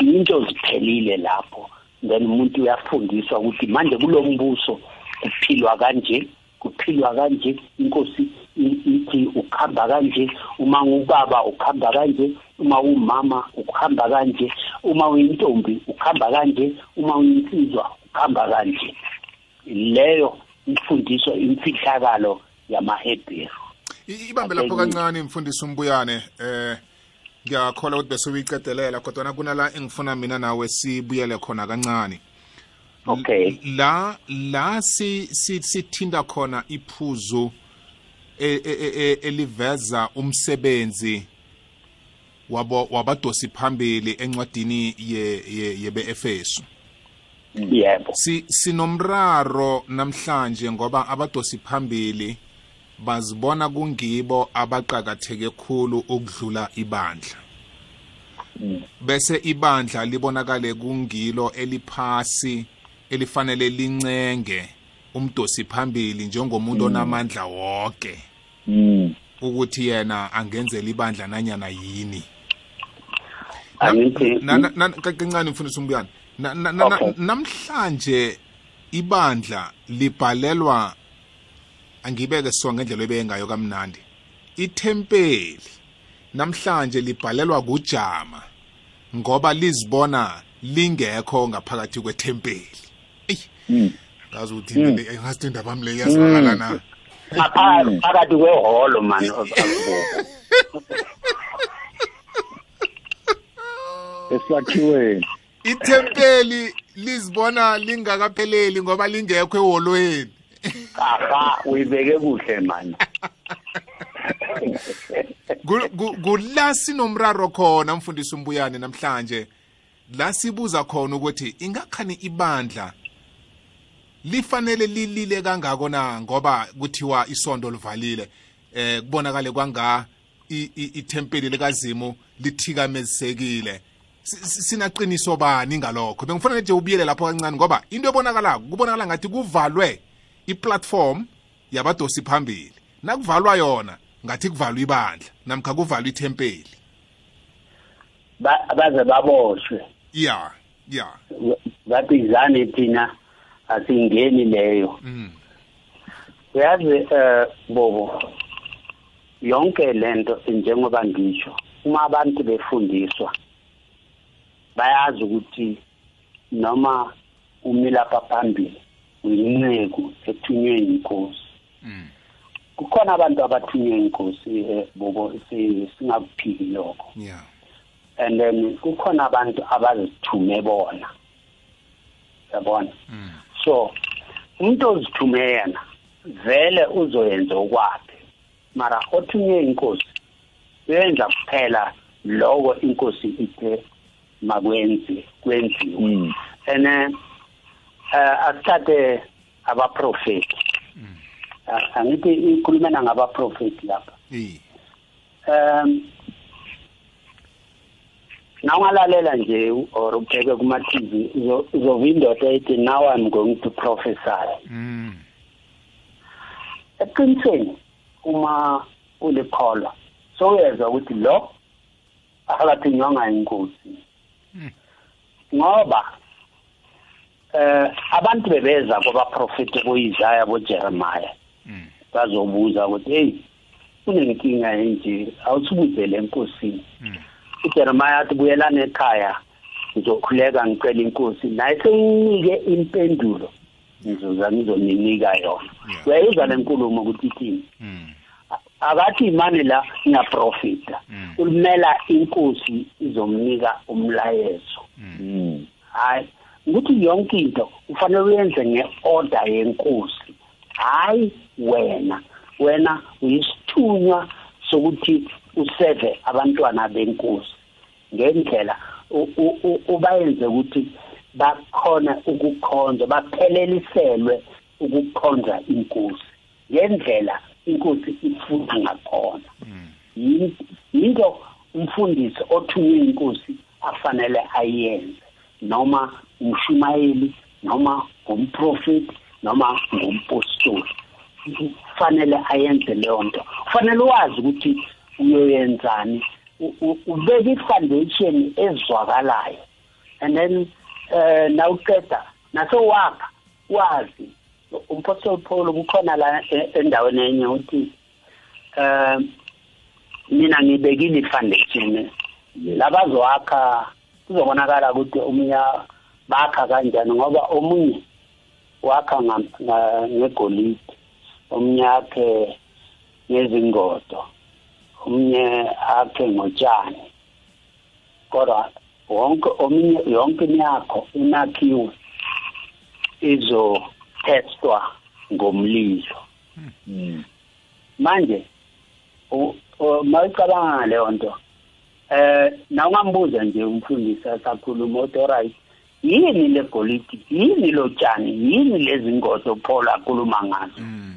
into ziphelile lapho. Then umuntu uyafundiswa ukuthi manje kulombuso kuphilwa kanje kuphilwa kanje inkosi ithi ukuhamba kanje uma ngubaba ukuhamba kanje uma umama ukuhamba kanje uma uyintombi ukuhamba kanje uma uyinsizwa ukuhamba kanje. Leyo imfundiso imfihlakalo yamaHebheru. Ibambe lapho kancane mfundisi umbuyane eh ngiyakholwa ukuthi bese uyicedelela kodwa kunala engifuna mina nawe sibuyele khona kancane. Okay. la la si si- sithinta khona iphuzu e- e- e- eliveza umsebenzi wabo wabadosi phambili encwadini ye ye- yebe-efesu yebo. Si sinomraro namhlanje ngoba abadosi phambili bazibona kungibo abaqakatheke khulu ukudlula ibandla. Bese ibandla libonakale kungilo eliphasi elifanele lincenge umdosi phambili njengomuntu onamandla wonke Mm. ukuthi yena angenzela ibandla nanyana yini. Kancane mfundisi umbuyane namhlanje ibandla libhalelwa angibeke so ngendlela ebengayo kamnandi. Ithempeli namhlanje libhalelwa kujama ngoba lizibona lingekho ngaphakathi kwethempeli. Eyi Mm. ngazi ukuthi le ngathi indaba yami le iyazwakala na? Ngaphakathi phakathi kwehholo man esakhiweni ithempeli lizibona lingakapheleli ngoba lingekho eholweni. Aha uyibeke kuhle man. Ku- ku- kula sinomraro khona mfundisi umbuyane namhlanje. La sibuza khona ukuthi ingakhani ibandla? Lifanele lilile kangako na? Ngoba kuthiwa isondo livalile. Eh kubonakale kwanga ithempeli likazimu si- sinaqiniso bani ngalokho? Bengifuna nje ubiyele lapho kancane ngoba into ebonakalako kubonakala ngathi kuvalwe. Iplatform yabadosi phambili. Nakuvalwa yona ngathi kuvalwa ibandla namkha kuvalwa ithempeli. Ba- baze baboshwe. Ya ya. Babizane thina asingeni leyo. Mm. uyazi eh bobo yonke lento njengoba ngisho uma abantu befundiswa bayazi ukuthi noma umilapha phambili uyinceku ethunywe inkosi Mm. kukhona abantu abathunywe inkosi eh, bobo si- singakuphiki lokho. And then kukhona abantu abazithume bona. Yabona? Mm. so umuntu ozithume yena vele uzoyenza okwakhe. Mara othunywe inkosi uyenza kuphela loko inkosi ithe makwenzi kwenziwe. Mm. and uh, asithathe abaprofeti. Ah, angithi ikhulumela ngabaprofeti lapha. Um nawungalalela nje or ubheke kuma-tv uzo- uzova indoda ethi now i'm going to prophesy. Mm. eqinisweni uma ulikholwa sowuyezwa ukuthi lo akathinywanga inkosi ngoba eh abantu bebeza kwabaprofeti boIsaya boJeremiah. Mm. bazobuza ukuthi hey kunenkinga enje? Awusibuzele enkosini Mm. uJeremiah athi buyelana ekhaya ngizokhuleka ngicela inkosi. Naye seyinike impendulo. Ngizoza ngizoninika yona. Uyayizwa le nkulumo ukuthi ithini? Mm. akathi imani la ngiyaprofita ulimela inkosi izomnika umlayezo. Mm. Ukuthi yonke into kufanele uyenze nge-order yenkosi. Hayi wena. Wena uyisithunywa sokuthi useve abantwana benkosi. Ngendlela ubayenze ukuthi bakhona ukukhonza bapheleliselwe ukukhonza inkosi. Ngendlela inkosi ifuna ngakhona. Yin- yinto umfundisi othunywe inkosi afanele ayenze. Noma umshumayeli noma ngumprofeti noma ngumpostoli kufanele ayenze leyo nto. Kufanele wazi ukuthi uyoyenzani U- u- ubeke i-foundation ezwakalayo. And then eh nawuqeda nasowakha wazi. Umpostoli Paul kukhona la e- endaweni enye uthi eh mina ngibekile i-foundation. Labazoakha kuzobonakala ukuthi omunye bakha kanjani? Ngoba omunye wakha ngegolide omunye akhe ngezingodo omunye akhe ngotshani. Kodwa wonke omunye yonke imyakho inakhiwe izotestwa ngomlilo. Mm. manje mawucabanga leyo nto um nawungambuza nje umfundisi asakhuluma uthi alright yini le golidi yini lo tshani yini lezi ngodo Paul akhuluma ngazo? Mm.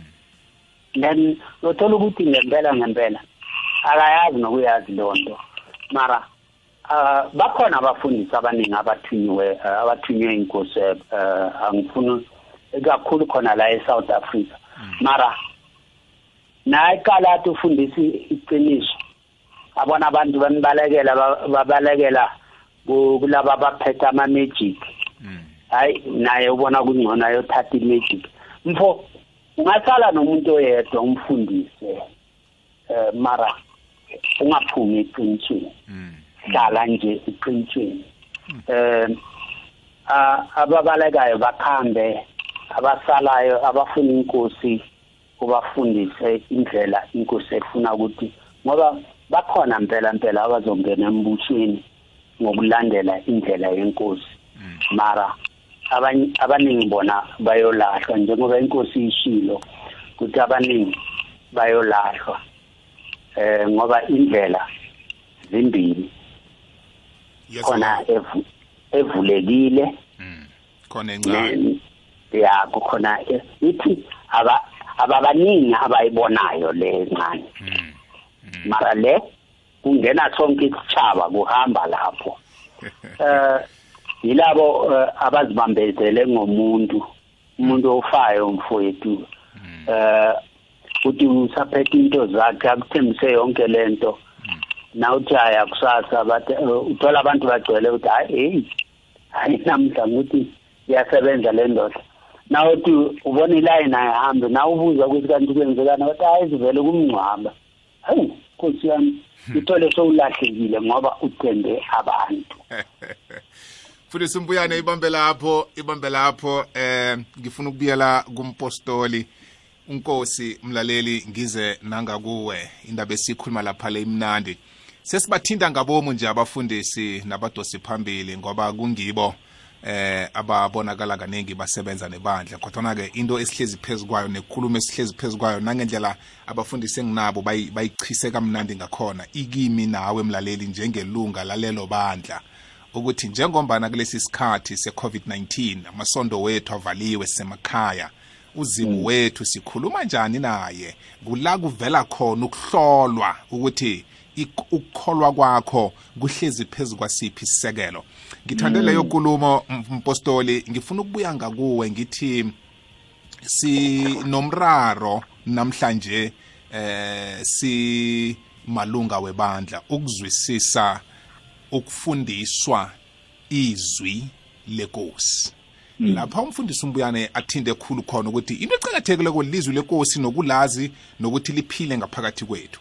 then uthola ukuthi ngempela ngempela akayazi nokuyazi leyo nto. Mara uh, bakhona abafundisi abaningi abathunyiwe uh, abathunywe inkosi uh, angifuni kakhulu khona la e-south africa. Mara naye qala athi ufundisa iqiniso abona abantu banibalekela ba- babalekela ku- kulaba abaphethe ama-magic. Mm. hayi naye ubona kungcono ayothatha i-magic. Mfo ungasala nomuntu oyedwa umfundise eh mara ungaphumi eqinisweni Mm. hlala nje eqinisweni eh a- ababalekayo bakhambe abasalayo abafuna inkosi ubafundise indlela inkosi efuna ukuthi ngoba bakhona mpela mpela abazongena embusweni. Ngokulandela indlela yenkosi. Mara abanye abaningi bona bayolahlwa. Njengoba inkosi ishilo ukuthi abaningi bayolahlwa. Eh ngoba indlela zimbili khona evulekile. Mm. khona encane ne- ya kukhona e- ithi aba ababaningi abayibonayo le ncane Mm. mara le kungena sonke isitshaba kuhamba lapho. Eh yilabo eh, abazibambezele ngomuntu umuntu ofayo mfowethu. Eh uthi usaphethe into zakhe akuthembise yonke lento nawuthi aya kusasa bathi eh, uthola abantu bagcwele ukuthi hayi hey hayi namhla nguthi iyasebenza le ndoda. Nawuthi ubona ilayini ayihambe nawe ubuza ukuthi kanti kwenzekani bathi hayi zivele kumngcwaba. Hayi nkosi yami. uthole sowulahlekile ngoba uthembe abantu. Futhi umbuyane ibambe lapho ibambe lapho eh ngifuna ukubuyela kumpostoli. Unkosi mlaleli ngize nangakuwe. Indaba esikhuluma lapha le imnandi. Sesibathinta ngabomu nje abafundisi nabadosi phambili ngoba kungibo eh ababonakala kaningi basebenza nebandla. Kodwa ke into esihlezi phezu kwayo nekhulumo esihlezi phezu kwayo nangendlela abafundisi enginabo bayi- bayichise kamnandi ngakhona. Ikimi nawe mlaleli njengelunga lalelo bandla. Ukuthi njengombana kulesi sikhathi se-covid-19 amasondo wethu avaliwe semakhaya uzimu wethu sikhuluma njani naye? Kula kuvela khona ukuhlolwa ukuthi ukukholwa kwakho kuhlezi phezu kwasiphi isisekelo. Ngithande leyo nkulumo m- mpostoli ngifuna ukubuya ngakuwe ngithi sinomraro namhlanje eh si malunga webandla ukuzwisisa ukufundiswa izwi lenkosi lapha umfundisi umbuyane athinde khulu khona ukuthi into ecakathekile kolizwi lenkosi nokulazi nokuthi liphile ngaphakathi kwethu.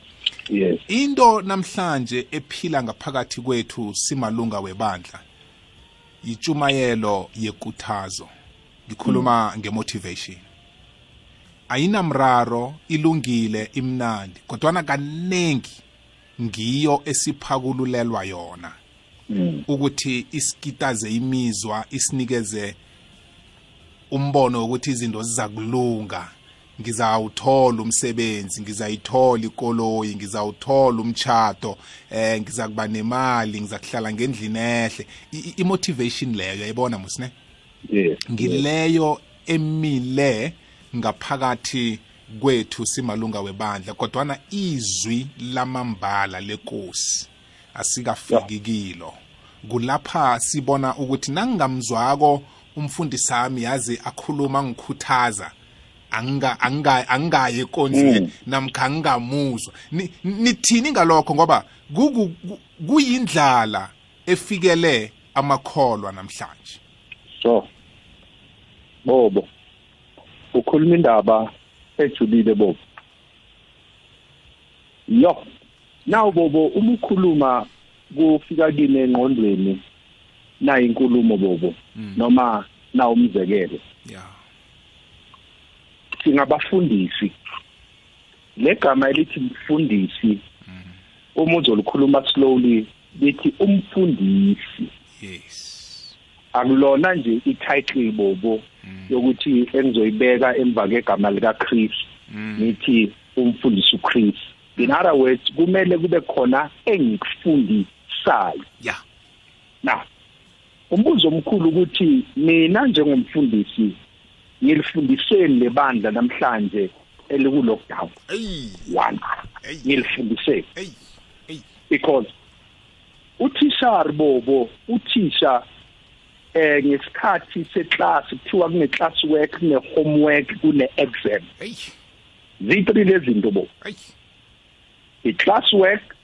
Yes. Into namhlanje ephila ngaphakathi kwethu simalunga webandla yitshumayelo yekuthazo ngikhuluma ngemotivation. Ayinamraro ilungile imnandi kodwana kaningi ngiyo esiphakululelwa yona. Mm. ukuthi isikitaze imizwa isinikeze umbono wokuthi izinto ziza kulunga. Ngizawuthola umsebenzi ngizayithola ikoloyi ngizawuthola umtshato eh ngiza kuba nemali ngiza kuhlala ngendlini ehle. Imotivation leyo yayibona musine? Yes ngileyo emile ngaphakathi kwethu simalunga webandla kodwana izwi lamambala lenkosi asikafiki kilo. Kulapha sibona ukuthi nangingamzwako umfundisi sami yazi akhuluma ngikhuthaza anga anga angaye konzweni Mm. namkha angamuzwa. Ni- nithini ngalokho? Ngoba kuku- ku- kuyindlala efikele amakholwa namhlanje. So bobo ukhuluma indaba ejulile bobo. Yo naw bobo uma ukhuluma kufika kini engqondweni na inkulumo bobo noma na umzekelo. Yeah singabafundisi legama elithi mfundisi uma uzolikhuluma slowly lithi umfundisi. Yes. Akulona nje ititle bobo yokuthi engizoyibeka emva kwegama lika Chris ngithi umfundisi uChris in other words kumele kube khona engikufundisayo. Yeah na umbuzo omkhulu ukuthi mina njengomfundisi ngilifundiseni lebandla namhlanje eliku lockdown hey one. Hey. ngilifundiseni hey hey because uthishar bobo uthisha eh ngesikhathi seclass kuthiwa kune class work kune homework kune exam. Hey zitri lezinto bo hey i-class work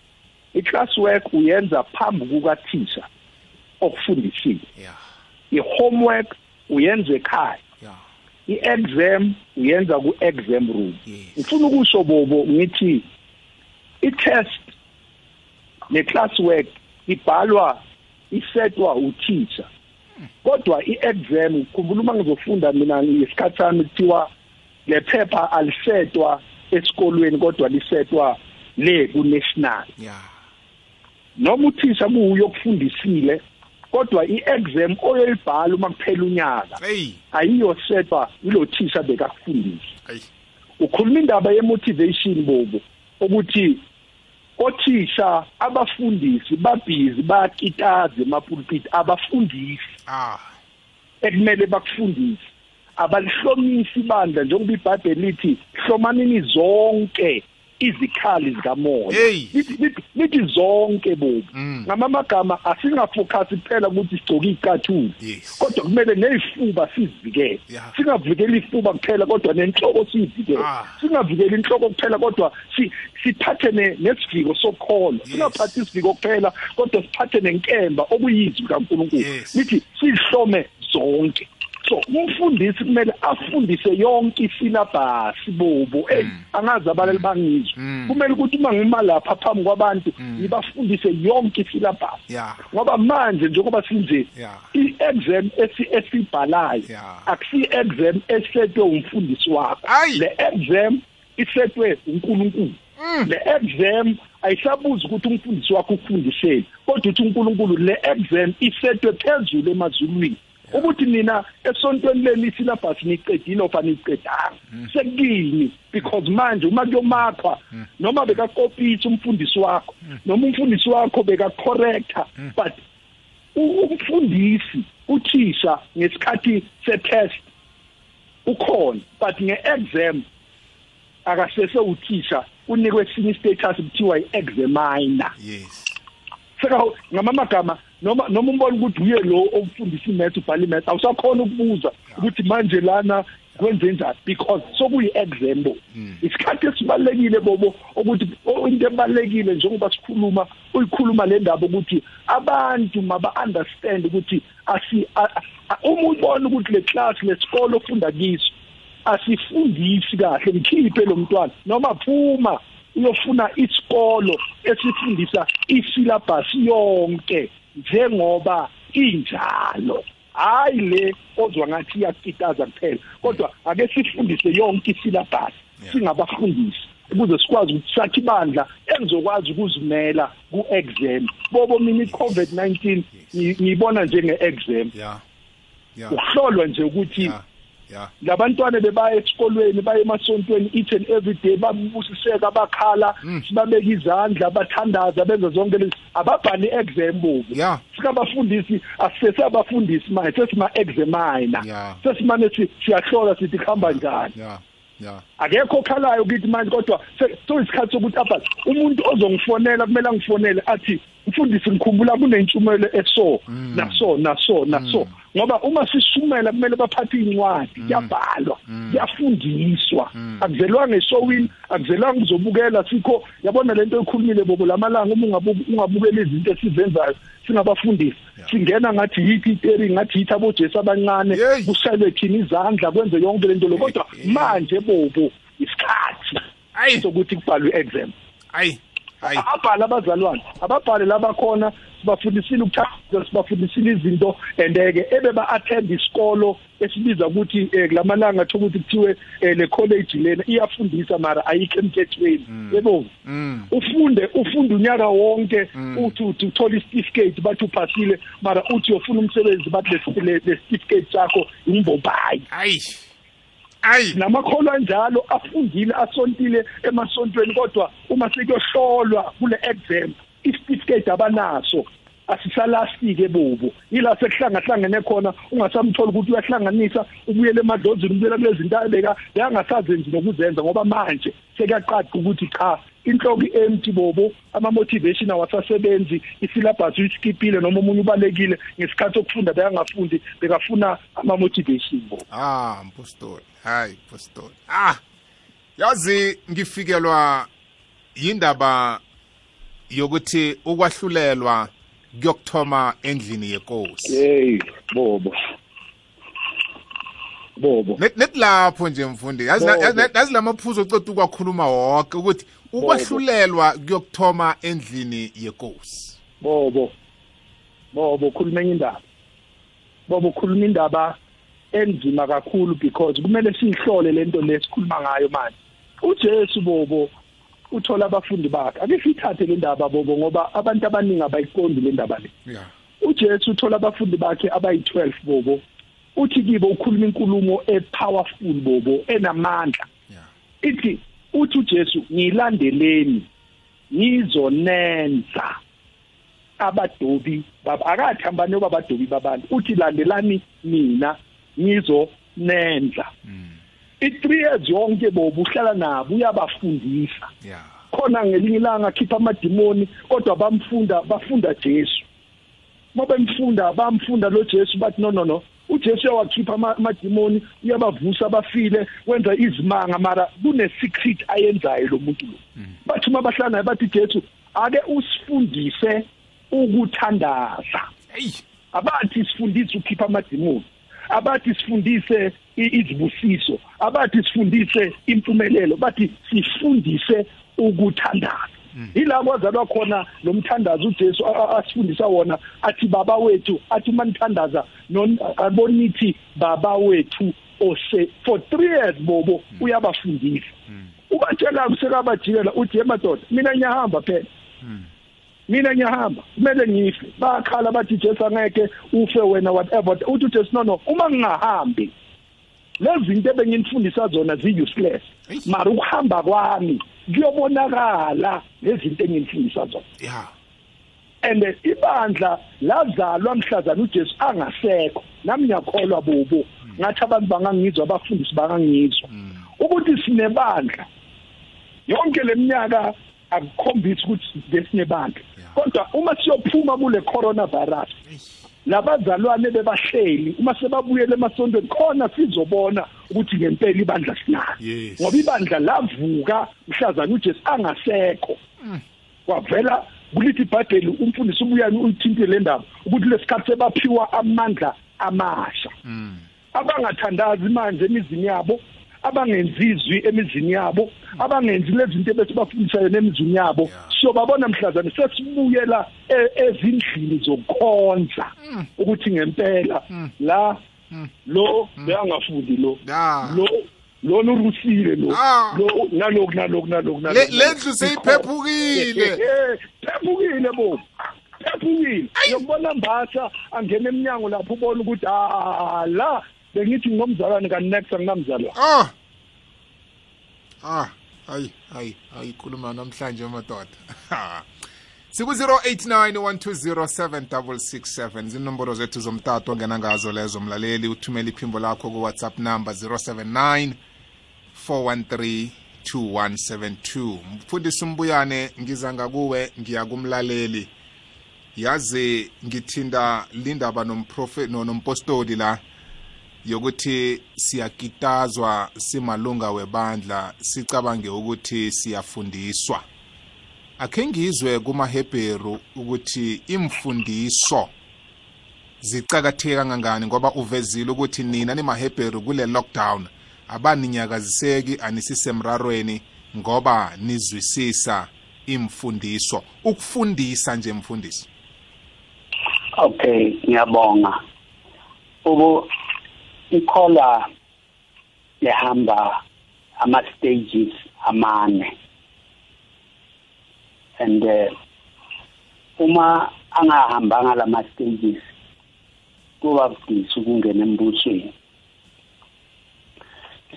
i-class work uyenza phambi kukathisha okufundisile. Yeah i-homework uyenza ekhaya. I-exam uyenza ku-exam room. Yes. ngifuna ukusho bobo ngithi i-test ne-class work ibhalwa isetwa uthisha. Kodwa i-exam khumbula uma ngizofunda mina ngesikhathi sami kuthiwa le phepha alisetwa esikolweni kodwa lisetwa le ku-national. Yeah noma uthisha kuyo okufundisile kodwa i-exam oyoyibhala uma kuphela unyaka ayiyosetwa yilo thisha bekakufundisa ukhuluma indaba ye-motivation bobo ukuthi othisha abafundisi babhizi bayakitaza emapulpiti abafundisi. Ah. Ekumele bakufundise. Abalihlomisi ibandla njengoba ibhayibheli lithi hlomanini zonke. Izikhali zikamoya Hey. lithi lithi- lithi zonke bobo Mm. ngamamagama asingafocus kuphela ukuthi sigcoke icathulo Yes. kodwa kumele nezifuba sizivikele Yeah. singavikeli ifuba kuphela kodwa nenhloko siyivikele Ah. singavikeli inhloko kuphela kodwa si- siphathe ne- nesiviko sokholwa Yes. singaphathi isiviko kuphela kodwa siphathe nenkemba okuyizwi kaNkulunkulu Yes. lithi sihlome zonke so umfundisi kumele afundise yonke isilabhasi bobo. Hey angazi abalali bangizwe Mm. kumele ukuthi uma ngima lapha phambi kwabantu ngibafundise yonke isilabhasi yeah ngoba manje njengoba sinje Yeah. i-exam esi esibhalayo Yeah. akusiyi exam esetwe umfundisi wakho. Ayi. le exam isetwe uNkulunkulu. Le exam ayisabuzi ukuthi umfundisi wakho ukufundiseni kodwa uthi uNkulunkulu le exam isetwe phezulu emazulwini. Ukuthi mina esontweni leli syllabus niqedile ofana niqedanga. Sekini because manje uma kuyomakhwa noma bekakopisa umfundisi wakho noma umfundisi wakho bekacorrecta but umfundisi uthisha ngesikhathi setest ukhona but ngeexam akasese uthisha unikwe esinye istatus kuthiwa i-examiner yes. Seka ngamamagama noma noma umbona ukuthi uye lo okufundisa imath ubhala imath awusakhona ukubuza ukuthi manje lana kwenze njani? Because sokuyi-exam bo isikhathi esibalulekile bobo ukuthi into ebalulekile njengoba sikhuluma uyikhuluma le ndaba ukuthi abantu maba-understand ukuthi uma ubona ukuthi le class lesikolo ofunda kiso asifundisi kahle mkhiphe lo mntwana. Noma phuma uyofuna isikolo esifundisa isyllabus yonke. Njengoba injalo. Hayi le ozwa ngathi iyakitaza kuphela kodwa ake sifundise yonke isyllabus singabafundisi ukuze sikwazi ukuthi sakhe ibandla engizokwazi ukuzimela ku-exam. Bobo mina i-covid-19 ngi- ngiyibona njenge-exam ukuhlolwa nje ukuthi labantwana bebaya esikolweni baye emasontweni each and every day babusiseka bakhala sibabeka izandla bathandaza benza zonke lezi. Ababhali exam bobu yeah. Sikabafundisi asesabafundisi manje sesima-examiner Yeah. sesimane si- siyahlola sithi kuhamba njani? Yeah. Yeah. Akekho okhalayo kithi manje kodwa se- soyisikhathi sokuthi apha umuntu ozongifonela kumele angifonele athi mfundisi ngikhumbula kunentshumayelo eso naso naso naso. Ngoba uma sisumela kumele baphathe incwadi kuyabhalwa kuyafundiswa. Akuzelwanga esowini akuzelwanga uzobukela sikho yabona lento ekhulumile bobo lamalanga uma ungabu- ungabukela izinto esizenzayo singabafundisi. Singena ngathi yithi iteri ngathi yithi abojesu abancane Yeyi. kusalwe thina izandla kwenze yonke lento lo. Kodwa manje bobo isikhathi. Ayi. sokuthi kubhalwe exam ayi Hayi. ababhali abazalwane ababhali labakhona sibafundisile ukuthandaza sibafundisile izinto and-ke ebeba-attend isikolo esibiza ukuthi um kulamalanga atho ukuthi kuthiwe um le college lena iyafundisa mara ayikho emthethweni. Yebo? Mm. ufunde ufunde unyaka wonke uthi uthi uthola isitifiketi bathi uphasile mara uthi uyofuna umsebenzi bathi le- le le certificate sakho imbobhayi ayi ayi. Namakholwa njalo afundile asontile emasontweni kodwa uma sekuyohlolwa kule exam isitifiketi abanaso asisalastike bobo. Ila sekuhlangahlangene khona ungasamthola ukuthi uyahlanganisa ubuyele emadlozini ubuyela kulezi zinto abeka yangasazenzi nokuzenza ngoba manje sekuyaqaqa ukuthi cha inhloko empty bobo ama-motivation awasasebenzi isyllabus uyiskipile noma omunye ubalekile ngesikhathi sokufunda beyangafundi bekafuna ama-motivation bobo. Ah mpostoli. Hayi mpostoli. Ah yazi ngifikelwa yindaba yokuthi ukwahlulelwa kuyokuthoma endlini yenkosi hey bobo. Bobo. Net lapho nje mfundi. Yazi yazi lamaphuzu oceda ukwakhuluma wonke ukuthi ukwahlulelwa kuyokuthoma endlini yenkosi bobo. Bobo khuluma indaba bobo khuluma indaba enzima kakhulu because kumele siyihlole lento lesikhuluma ngayo manje. uJesu bobo uthola abafundi bakhe. Ake sithathe le ndaba bobo ngoba abantu abaningi abayiqondi le ndaba le. Yeah uJesu uthola abafundi bakhe abayi12 bobo. Uthi kibo ukhuluma inkulumo epowerful bobo enamandla. Yeah ithi uthi uJesu ngilandeleni ngizonenza abadobi baba akathi hambani obabadobi babantu uthi landelani mina ngizonenza. I3 years yonke bobu uhlala nabo uyabafundisa. Yeah. Khona ngelinye ilanga akhipha amadimoni kodwa bamfunda bafunda Jesu. Ngoba bemfunda bamfunda lo Jesu bathi no no no uJesu uyawakhipha ama- amadimoni uyabavusa abafile wenza izimanga mara kune secret ayenzayo lo muntu lo. Bathi uma bahlala naye bathi Jesu ake usifundise ukuthandaza. Abathi sifundise ukhipha amadimoni abathi sifundise izibusiso abathi sifundise impumelelo bathi sifundise ukuthandaza. Ila kwazalwa khona lo mthandazo uJesu a- a- asifundisa wona athi baba wethu athi manithandaza non- abonithi baba wethu ose for 3 years bobo uyabafundisa. Ubatshela kusekabajikela uthi emadoda mina ngiyahamba phela. Mina ngiyahamba kumele ngife. Bakhala bathi Jesu angeke ufe wena whatever. Uthi uJesu no no uma ngingahambi lezi zinto ebenginifundisa zona zi-useless. Eish. mara ukuhamba kwami kuyobonakala lezi zinto enginifundisa zona. Yeah and ibandla lazalwa mhlazana uJesu angasekho. Nami ngiyakholwa bobo. Ngathi abantu bangangizwa abafundisi bangangizwa. Ukuthi sinebandla. Yonke leminyaka akukhombisi ukuthi lesinebandla Yeah. kodwa uma siyophuma kule coronavirus labazalwane bebahleli uma sebabuyele emasontweni khona sizobona ukuthi ngempela ibandla sinalo. Yes. ngoba ibandla lavuka mhlazana uJesu angasekho. Kwavela kulithi ibhayibheli umfundisi ubuyani uyithintile le ndaba ukuthi lesikhathi sebaphiwa amandla amasha. Abangathandazi manje emizini yabo abangenzi izwi emizini yabo abangenzi lezi zinto bese bafundisayo nemizini yabo. Siyobabona mhlazane sesibuyela e- ezindlini zokukhonza ukuthi ngempela la lo beyangafundi lo lo lona urusile lo lo naloku naloku naloku naloku. lendlu seyiphephukile. Phephukile bo phephukile uyobona mbasa angena eminyango lapho ubona ukuthi ah la bengithi ngomzalwane ka next anginamzalwane ah! Ah hayi hayi hayi khuluma namhlanje madoda. Siku-089 zinomboro zethu zomtato ongena ngazo lezo mlaleli. Uthumela iphimbo lakho ku-whatsapp number 079 413 2172 mfundisi umbuyane ngiza ngakuwe ngiya kumlaleli. Yazi ngithinda lindaba nomprofe no- nompostoli la. Yokuthi siyakitazwa simalunga webandla sicabange ukuthi siyafundiswa. Akhe ngizwe kumahebheru ukuthi imfundiso zicakatheke kangangani ngoba uvezile ukuthi nina nimahebheru kule lockdown abaninyakaziseki anisisemrarweni ngoba nizwisisa imfundiso. Ukufundisa nje mfundisi. Okay ngiyabonga. Ubu ikhola lehamba ama stages amane. And uh, uma angahambanga lama stages kuba budisi ukungena embusweni.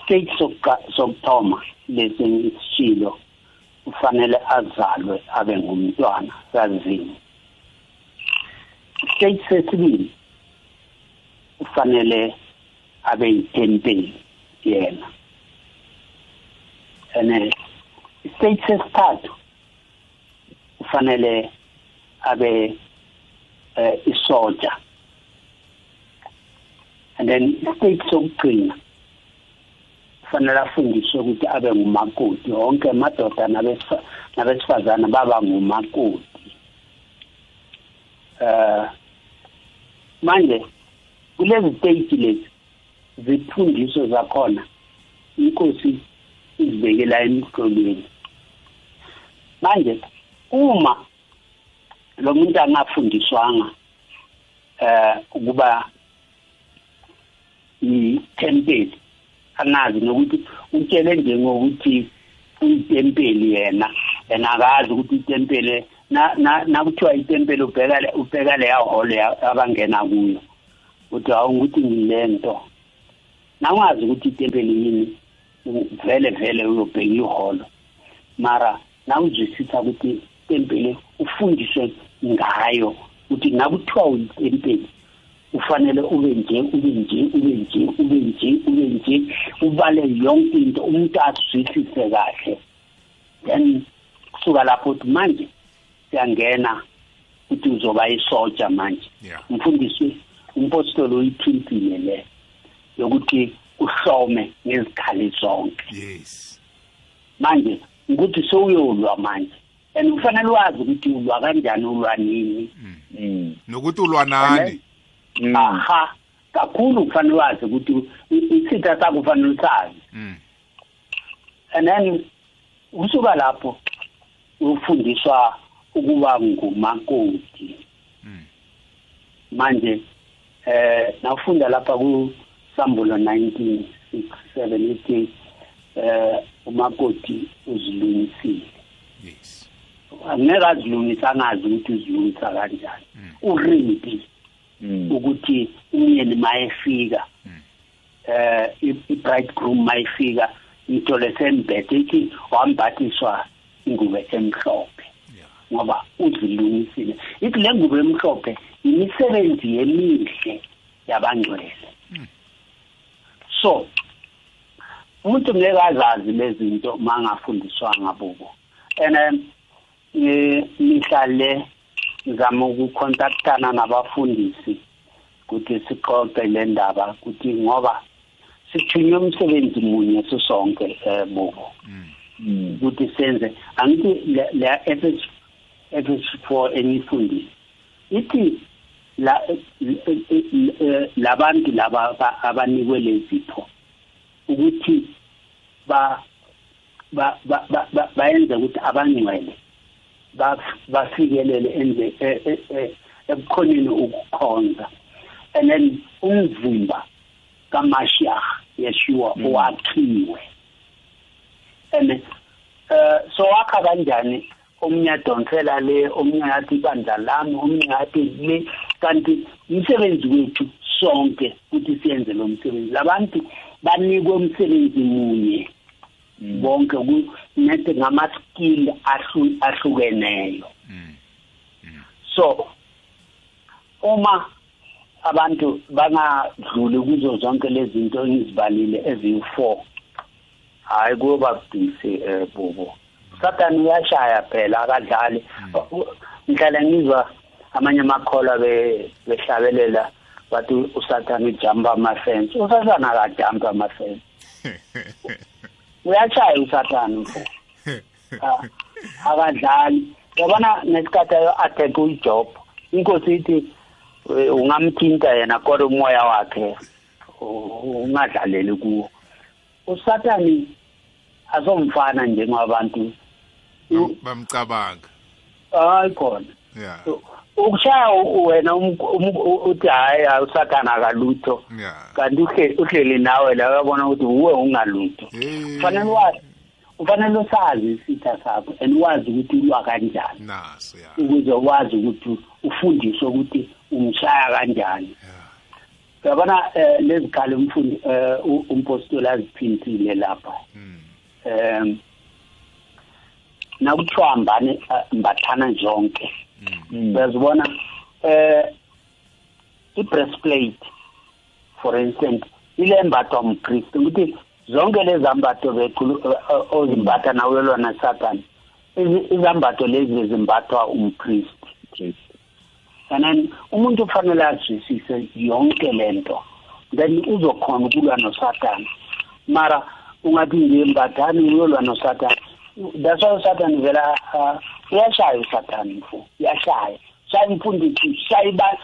Stage sokuthoma lesi ngisishilo kufanele azalwe abe ngumntwana kazini. Stage sesibili kufanele abe yitempeli yena ene stage sesithathu kufanele abe eh, isoja and then stage sokugcina kufanele afundiswe ukuthi abe ngumakoti. Wonke amadoda nabesifazane baba ngumakoti. Eh manje kulezi stage lezi zifundiswe zakhona. Inkosi izibekela emhlolweni manje uma lo muntu angafundiswanga eh ukuba itempeli angazi nokuthi utshele nje ngokuthi uyitempeli yena yena akazi ukuthi itempeli na nakuthiwa itempeli ubheka leya hall abangena kuyo. Uthi awungukuthi ngilento nangazi ukuthi itempeli yini vele vele uyobheka iholo mara nawuzwisisa ukuthi itempeli ufundiswe ngayo ukuthi nakuthiwa uyitempeli ufanele ube nje ube nje ube nje ube nje ube nje ubale yonke into umuntu azwisise kahle. Then kusuka lapho uthi manje siyangena ukuthi uzoba isoja manje. Umfundisi umpostoli uyithintile le. Yokuthi uhlome ngezikhali zonke. Yes. Manje ukuthi sowuyolwa manje and kufanele wazi ukuthi ulwa kanjani ulwa nini nokuthi ulwa nani? Aha. Kakhulu kufanele wazi ukuthi isitha sakho kufanele usazi. And then usuka lapho ufundiswa ukuba ngumakoti. Manje eh nawufunda lapha ku Sambulo 1967 ithi eh umakoti uzilungisile. Yes. Angeke azilungisa angazi ukuthi uzilungisa kanjani. Urimpi ukuthi umyeni mayefika eh i-bridegroom mayefika intole sembethe ithi wambathiswa ingubo emhlophe. Ngoba uzilungisile. Ithi le ngubo emhlophe imisebenzi yemihle yabangcwele. So umuntu ngeke azazi lezinto mangafundiswanga bubo and mihla le ngizama ukukontaktana nabafundisi ukuthi sixoxe le ndaba ukuthi ngoba sithunywe umsebenzi munye sisonke eh bubo. Ukuthi senze angithi le FH FH4 enifundisi ithi la labantu laba abanikwe lezipho ukuthi ba bayenze ukuthi abangcwele bafikelele enze ekukhoneni ukukhonza. And then umzimba kaMashiach Yeshua wakhiwe. And eh so wakha kanjani? Omunye adonsela le omunye athi ibandla lami omunye athi le. Kanti umsebenzi wethu sonke ukuthi siyenze lo msebenzi. Labantu banikwe umsebenzi munye bonke kunethe ngama skill ahlukeneyo. So uma abantu bangadluli kuzo zonke lezi zinto engizibalile eziyi4 hayi kuba budisi eh bubo Satan uyashaya phela akadlali ngihlala ngizwa amanye amakhola behlabelela bathi uSatan ujump ama fence uSatan akajump ama fence uyashaya uSatan mfo. Akadlali. Yabona nesikhathi ayo attack uJob. Inkosi ithi ungamthinta yena kodwa umoya wakhe ungadlaleli kuwo. uSathani azomfana njengabantu bamcabanga hayi khona. Yeah ukushaya wena um- um- uthi hayi awusathana kalutho. Kanti uhle- uhleli nawe la uyabona ukuthi uwe ungalutho. Eh, kufanele wazi ufanele usazi isitha sakho and wazi ukuthi ulwa kanjani. Ukuze wazi ukuthi ufundiswe ukuthi umshaya kanjani. Uyabona eh, lezi khali umfundi eh, u- umpostoli aziphintile lapha. Um nakuthiwa hambane eh, mbathana zonke uyazibona? Eh i-breastplate for instance ile embathwa umpriest ukuthi zonke lezi ambato bekhulu- eh, eh, ozimbatha nawuyelwa nasathane izi- izambatho lezi bezimbathwa umpriest and then umuntu ufanele azwisise yonke lento then uzokhona ukulwa nosathane. Mara ungathi ngimbathani uyolwa nosathane that's why usathane vela uh, uyashaya usathane mfo uyashaya. Shaya imfundisi shaya iba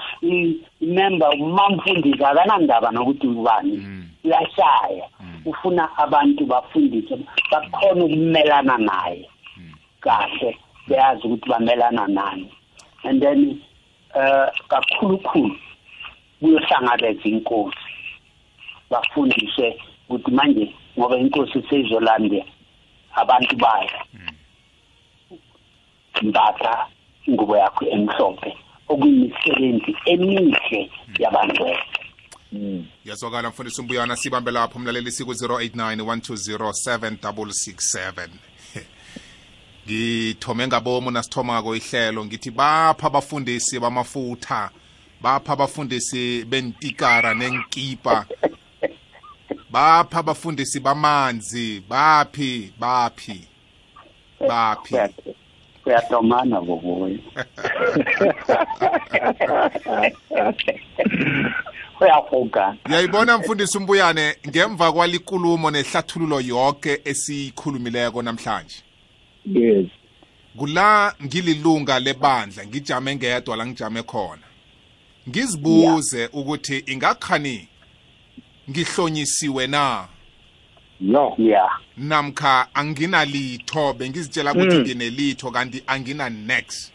imember umamfundisi akanandaba nokuthi ubani. Uyashaya. Ufuna abantu bafundise bakhona ukumelana naye. Kahle beyazi ukuthi bamelana nani. And then eh kakhulukhulu kuyohlangabeza inkosi. Bafundiswe ukuthi manje ngoba inkosi seyizolanda abantu bayo mbatha ingubo yakho emhlophe okuyimisebenzi emihle yabantu yazwakala mfundisi umbuyana sibambe lapho mlaleli siku 089 120 7667 ngithome ngabomu nasithomako ihlelo ngithi bapha abafundisi bamafutha bapha abafundisi bentikara nenkipa. Bapha abafundisi bamanzi. Baphi baphi? Baphi? Uyadomana boboya uyahoga uyayibona mfundisi umbuyane? Ngemva kwalikulumo nehlathululo yonke esiyikhulumileko namhlanje? Yes. Kula ngililunga lebandla ngijame ngedwa la ngijame khona. Ngizibuze ukuthi ingakhani? Ngihlonyisiwe na? No ya namkha anginalitho bengizitshela ukuthi nginelitho kanti angina next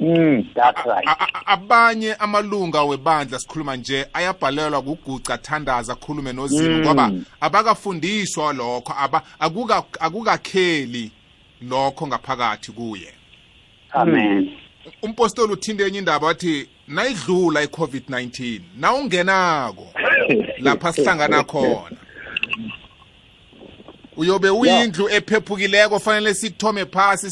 mm that's right. A- a- abanye amalunga webandla sikhuluma nje ayabhalelwa kuguca thandaza akhulume nozimu ngoba abakafundiswa lokho aba akuka akukakheli lokho ngaphakathi kuye. Amen. Umpostoli uthinte enye indaba wathi nayidlula i-covid-19 nawungenako lapha sihlangana khona. Uyobe uyindlu ephephukileko fanele sikuthome phasi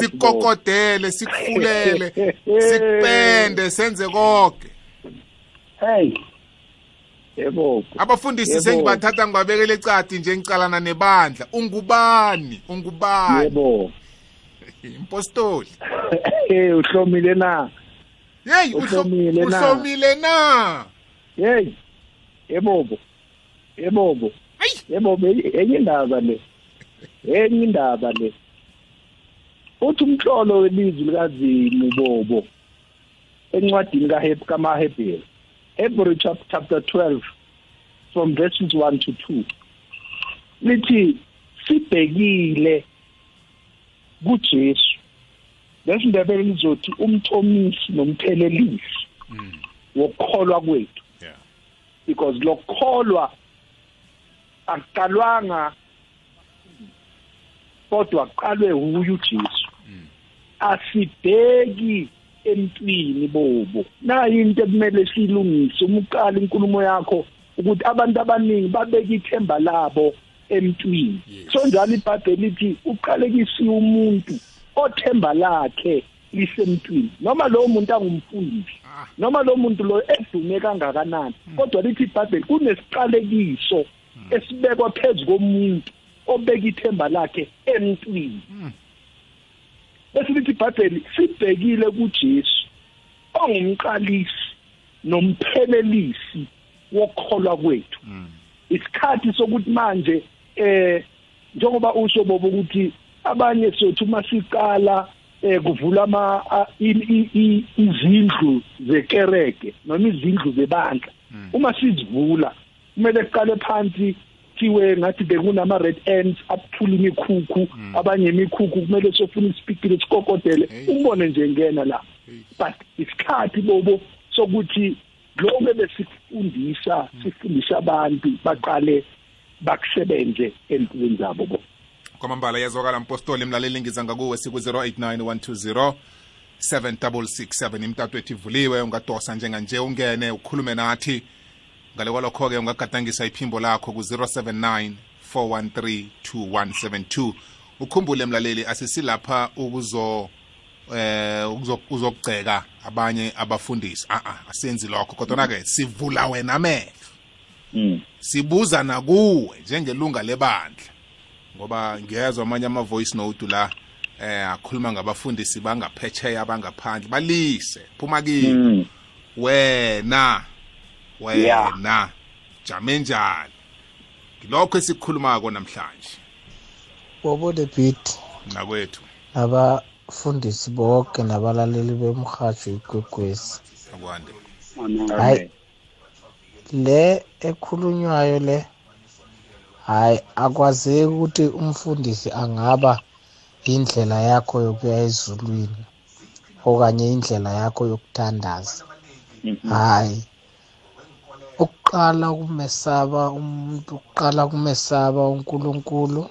sikokodele sikufulele sikupende senze konke hey. Yebo. Abafundisi sengibathatha ngibabekele ecadi nje ngicalana nebandla. Ungubani? Ungubani? Yebo. Impostoli hey uhlomile na? Na. uhlomile na? Hey. Yebobo yebobo yebobo enye indaba le. Enye indaba le. Uthi umhlolo welizwi likazimu bobo encwadini kaHeb kamaHebheri Hebrew chap- chapter 12 from verses 1 to 2 lithi sibhekile kuJesu. Lesindebele lizothi umthomisi nomphelelisi wokukholwa kwethu. Because lokukholwa akuqalwanga kodwa kuqalwe huye uJesu asibheki empini bobo. Nayi into ekumele silungise uma uqala inkulumo yakho ukuthi abantu abaningi babeka ithemba labo emntwini. So njalo ibhayibheli lithi uqalekisiwe umuntu othemba lakhe. Lisemntwini noma lowo muntu angumfundisi Ah. noma lo muntu lo edume kangakanani kodwa lithi ibhayibheli kunesiqalekiso esibekwa phezu komuntu obeka ithemba lakhe emntwini. Bese lithi ibhayibheli sibhekile kuJesu ongumqalisi nomphelelisi wokholwa kwethu. Isikhathi sokuthi manje eh njengoba usho bobo ukuthi abanye sothi uma siqala eh kuvula ama izindlu zekereke noma izindlu zebandla. Uma sizivula kumele siqale phansi kuthiwe ngathi bekunama-red ends aphula imikhukhu abanye imikhukhu kumele sofuna isipikile sikokodele ubone nje ngena la. But isikhathi bobo sokuthi lokho besifundisa sifundisa abantu baqale bakusebenze empilweni zabo bo kwamambala yazwakala mpostoli mlaleli ngiza ngakuwe siku-089 120 7667 imtato ethi ivuliwe ungadosa njenganje ungene ukhulume nathi. Ngale kwalokho-ke ungagadangisa iphimbo lakho ku-079 413 2172 ukhumbule mlaleli asisilapha ukuzo eh uzokugceka abanye abafundisi. A a asenzi lokho kodwa-ke sivula wena amehlo. Sibuza nakuwe njengelunga lebandla. Ngoba ngiyezwa amanye ama-voice note la eh akhuluma ngabafundisi bangaphetsheya bangaphandle balise phuma kimi. Wena wena jame njani? Ngilokho esikukhulumako namhlanje. Bobo the beat. Nakwethu nabafundisi bonke nabalaleli bemrhatsho ikwekwezi. Akwande. Hayi le ekhulunywayo le hayi akwazeki ukuthi umfundisi angaba indlela yakho yokuya ezulwini okanye indlela yakho yokuthandaza. Hayi. Ukuqala ukumesaba umuntu ukuqala kumesaba uNkulunkulu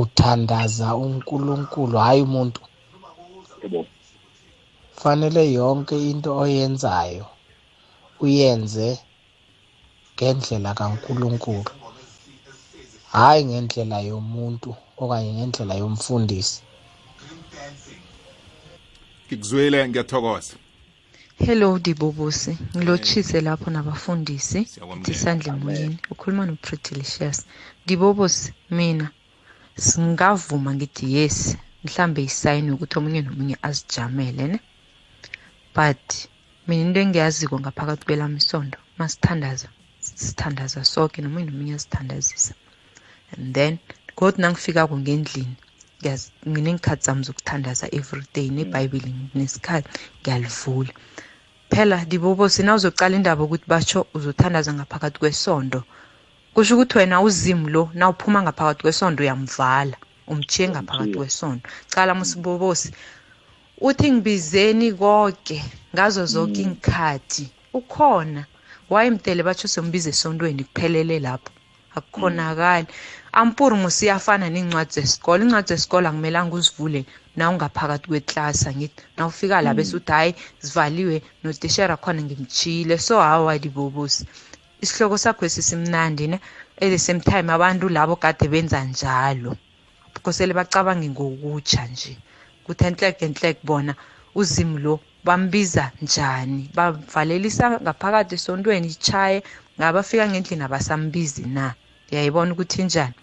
uthandaza uNkulunkulu hayi umuntu. Fanele yonke into oyenzayo uyenze ngendlela kaNkulunkulu hayi ngendlela yomuntu okanye ngendlela yomfundisi ngikuzwile ngiyathokoza Hello Dibobusi, ngilotshise lapho nabafundisi. Siyakwamulela. Disandle emoyeni. Ukhuluma no Pretylicious. Dibobusi, mina singavuma ngithi yes, mhlambe isayini ukuthi omunye nomunye azijamele ne. But mina into engiyaziko ngaphakathi kwelami isondo, masithandaza, sithandaza sonke nomunye nomunye azithandazisa. And then kodwa nangifika ko ngendlini ngiyazi nginengikhathi zami zokuthandaza every day nebhayibheli nesikhathi ngiyalivula. Phela dibobo sina uzocala indaba ukuthi batsho uzothandaza ngaphakathi kwesondo kusho ukuthi wena uzimu lo na uphuma ngaphakathi kwesondo uyamvala umchiye ngaphakathi kwesondo. Cala musibobosi uthi ngibizeni konke ngazo zonke inkhathi ukhona. Wayemdele batsho sombiza esontweni kuphelele lapho? Akukhonakali. Ampuri musiyafana ney'ncwadi zesikole iy'ncwadi zesikole akumelanga uzivule na ungaphakathi kweklasi angithi na ufika la bese uthi hhayi zivaliwe notishera khona ngimchile so hawa dibobosi isihloko sakho esisimnandi ne? At the same time abantu labo kade benza njalo. Kosele bacabange ngokutsha nje. Kuthi enhleke enhleke bona uzimu lo bambiza njani? Bavalelisa ngaphakathi esontweni ichaye ngabafika ngendlini abasambizi na? Ngiyayibona ukuthi njani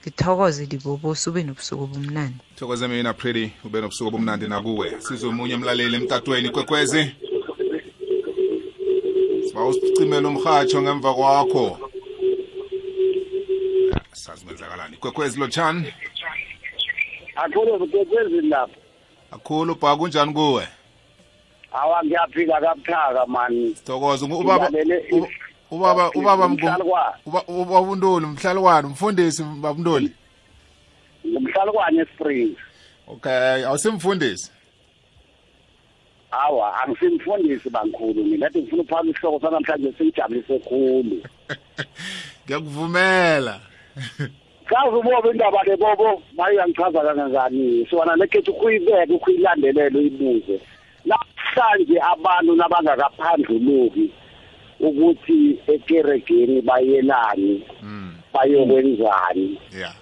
ngithokoze dibobosi ube nobusuku obumnandi. Thokoze mina pretty ube nobusuku obumnandi nakuwe. Sizomunye umlaleli emtatweni kwekwezi. Siba usicimela umhatsho ngemva kwakho. Sazi kwenzakalani. Kwekwezi lotshani akhulu zikekwezini lapho akhulu bha kunjani kuwe? Awa ngiyaphila kabuthaka mani ubaba Ngilalele uba- ubaba ubaba Mgu- umhlalukwane. uba- ubaba untoli mhlalukwane umfundisi babuntoli ngumhlalukwane esprings okay awusimfundisi? Awa angisimfundisi bankhulu. Mina kade ngifuna ukuphaka isihloko sanamhlanje singijabulise khulu. Ngiyakuvumela. Kazi ubobo indaba le bobo. Mayiyangichaza kangangani. Sona lekhethi ukuyibeka ukuyilandelela uyibuze. Namhlanje abantu nabangakaphandluluki ukuthi ekeregeni bayelani mm bayokwenzani. Yeah.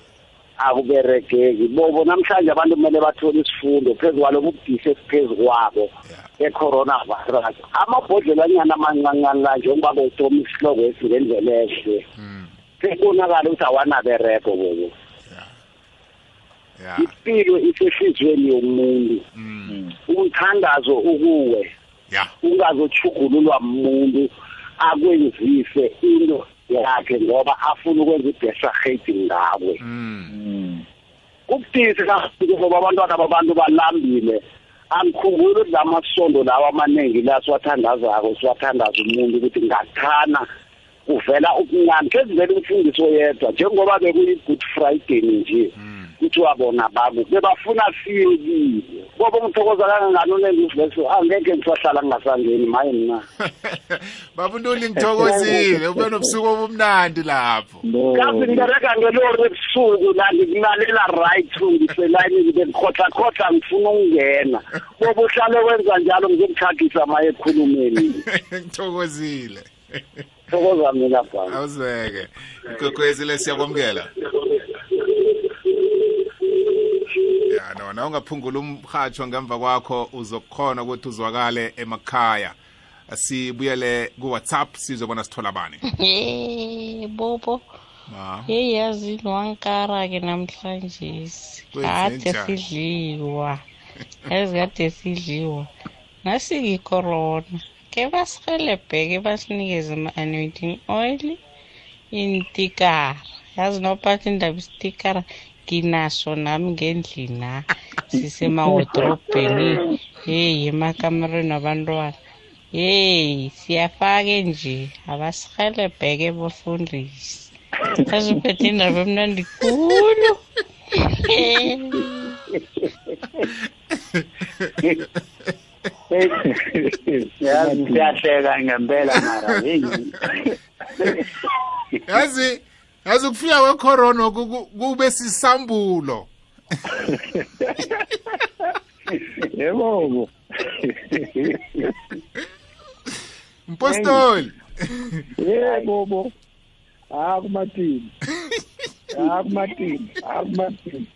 Akuberegeki. Bobo namhlanje abantu kumele bathole isifundo phezu kwalobu budisi esiphezu kwabo e-coronavirus. Amabhodlelanyana amancancane la njengoba bowutoma isihloko esi ngendlela ehle. Mm sekubonakala ukuthi awanabereko bobo. Impilo isehliziyweni yomuntu. Mm. Umthandazo ukuwe. Yeah. Ungazochugululwa muntu akwenzise into yakhe ngoba afuna ukwenza ibesahedi ngawe. Mm. Kubudisi kakhulu ngoba abantwana babantu balambile. Angikhumbuli ukuthi lamasondo lawa amaningi la siwathandazako siwathandaza umuntu ukuthi ngathana uvela ubuncane kezivele umfundisi oyedwa njengoba bekuyi-good friday nje. Kuthiwa bona babu bebafuna siyekile boba ngithokoza kangangani? Unengiveso angeke ngisahlala ngingasangeni maye mna babuntuli ngithokozile ube nobusuku obumnandi lapho. Kazi ngibereka ngelori ebusuku la ngikulalela right through ngiselayinini bengikhohlakhohla ngifuna ukungena. Boba uhlale wenza njalo ngizomthagisa maye ekhulumeni. Ngithokozile. Thokoza mina baba. Awuzeke ikwekwezile siyakwamukela? Ya nona ungaphungula umhatsho ngemva kwakho uzokhona ukuthi uzwakale emakhaya. Sibuyele ku-whatsapp sizobona sithola bani? Bobo. Hey yazi wankara ke namhlanje kade sidliwa. Yazi kade sidliwa. Nasi corona ke basihelebheke basinikeze ama-anointing oil intikara yazi nophatha indaba isitikara nginaso nami ngendlini na sisemawodrobheni. Heyi emakamereni abantwana yeyi siyafake nje abasihelebheke bafundisi aziphethe indaba emnandi khulu. Yazi siyahleka ngempela mara heyi yazi yazi ukufika kwecorona ku- ku- kube sisambulo. Yebo. Mpostoli. Yebo bo. Akumatini akumatini akumatini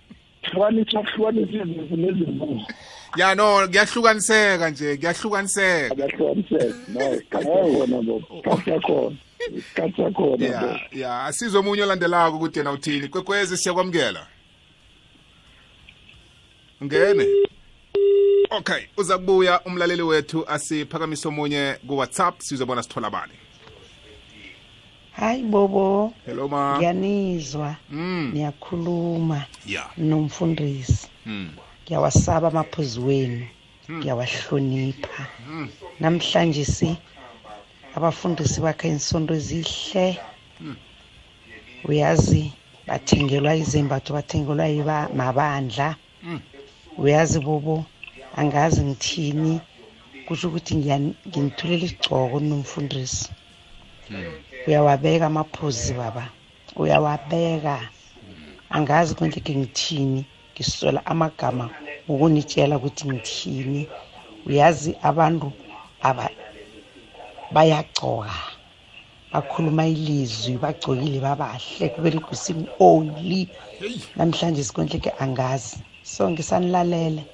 hlukanisa hlukanisa izinto nezimbuzi ya no kuyahlukaniseka nje kuyahlukaniseka. Abahlukaniseka no isikhathi sakhona bo. Isikhathi sakhona isikhathi sakhona bo ya ya asizwe omunye olandelako ukuthi yena uthini. Kwekwezi siyakwamukela? Ungene. Okay uza kubuya umlaleli wethu asiphakamise omunye ku-whatsapp sizobona sithola bani hayi bobo. Hello ma. Ngiyanizwa. Mm. niyakhuluma ya. Nomfundisi. Mm. ngiyawasaba amaphuzu wenu ngiyawahlonipha. Namhlanje si abafundisi bakhe insonto ezihle. Uyazi bathengelwa izembatho bathengelwa mabandla. Uyazi bobo angazi ngithini? Kusho ukuthi nginithulela isigcoko nomfundisi. Uyawabeka amaphuzi baba. Uyawabeka. Angazi konke ngithini. Ngisola amagama ukunitshela ukuthi ngithini. Uyazi abantu aba bayagcoka bakhuluma ilizwi bagcokile babahle kuberegisa oli. Namhlanje sikonhleke angazi so ngisanilalele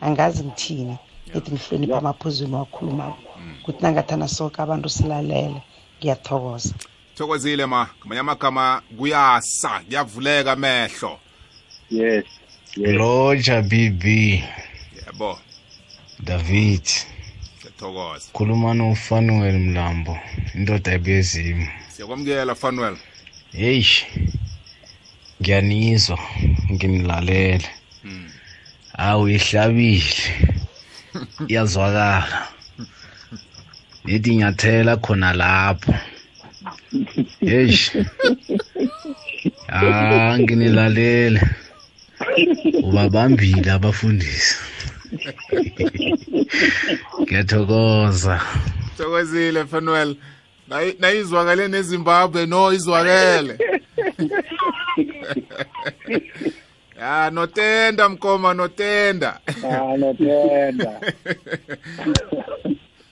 angazi ngithini ethi ngihlonipha amaphuzini wakhulumako ukuthi nangathana soke abantu silalele ngiyathokoza. Thokozile ma ngamanye amagama kuyasa kuyavuleka amehlo. Yes loja bb yebo. David. Siyathokoza khuluma nofanuel mlambo indoda ebezimu. Siyakwamukela fanuel. Heyi ngiyanizwa nginilalele. Awu ihlabile. Iyazwakala. Nithi nyathela khona lapho. Heyi ah nginilalele. Ubabambile abafundisi. ngiyathokoza. Thokozile fanuel Nayi- nayizwakale nezimbabwe no izwakele. Ya notenda mkoma notenda. Ah notenda.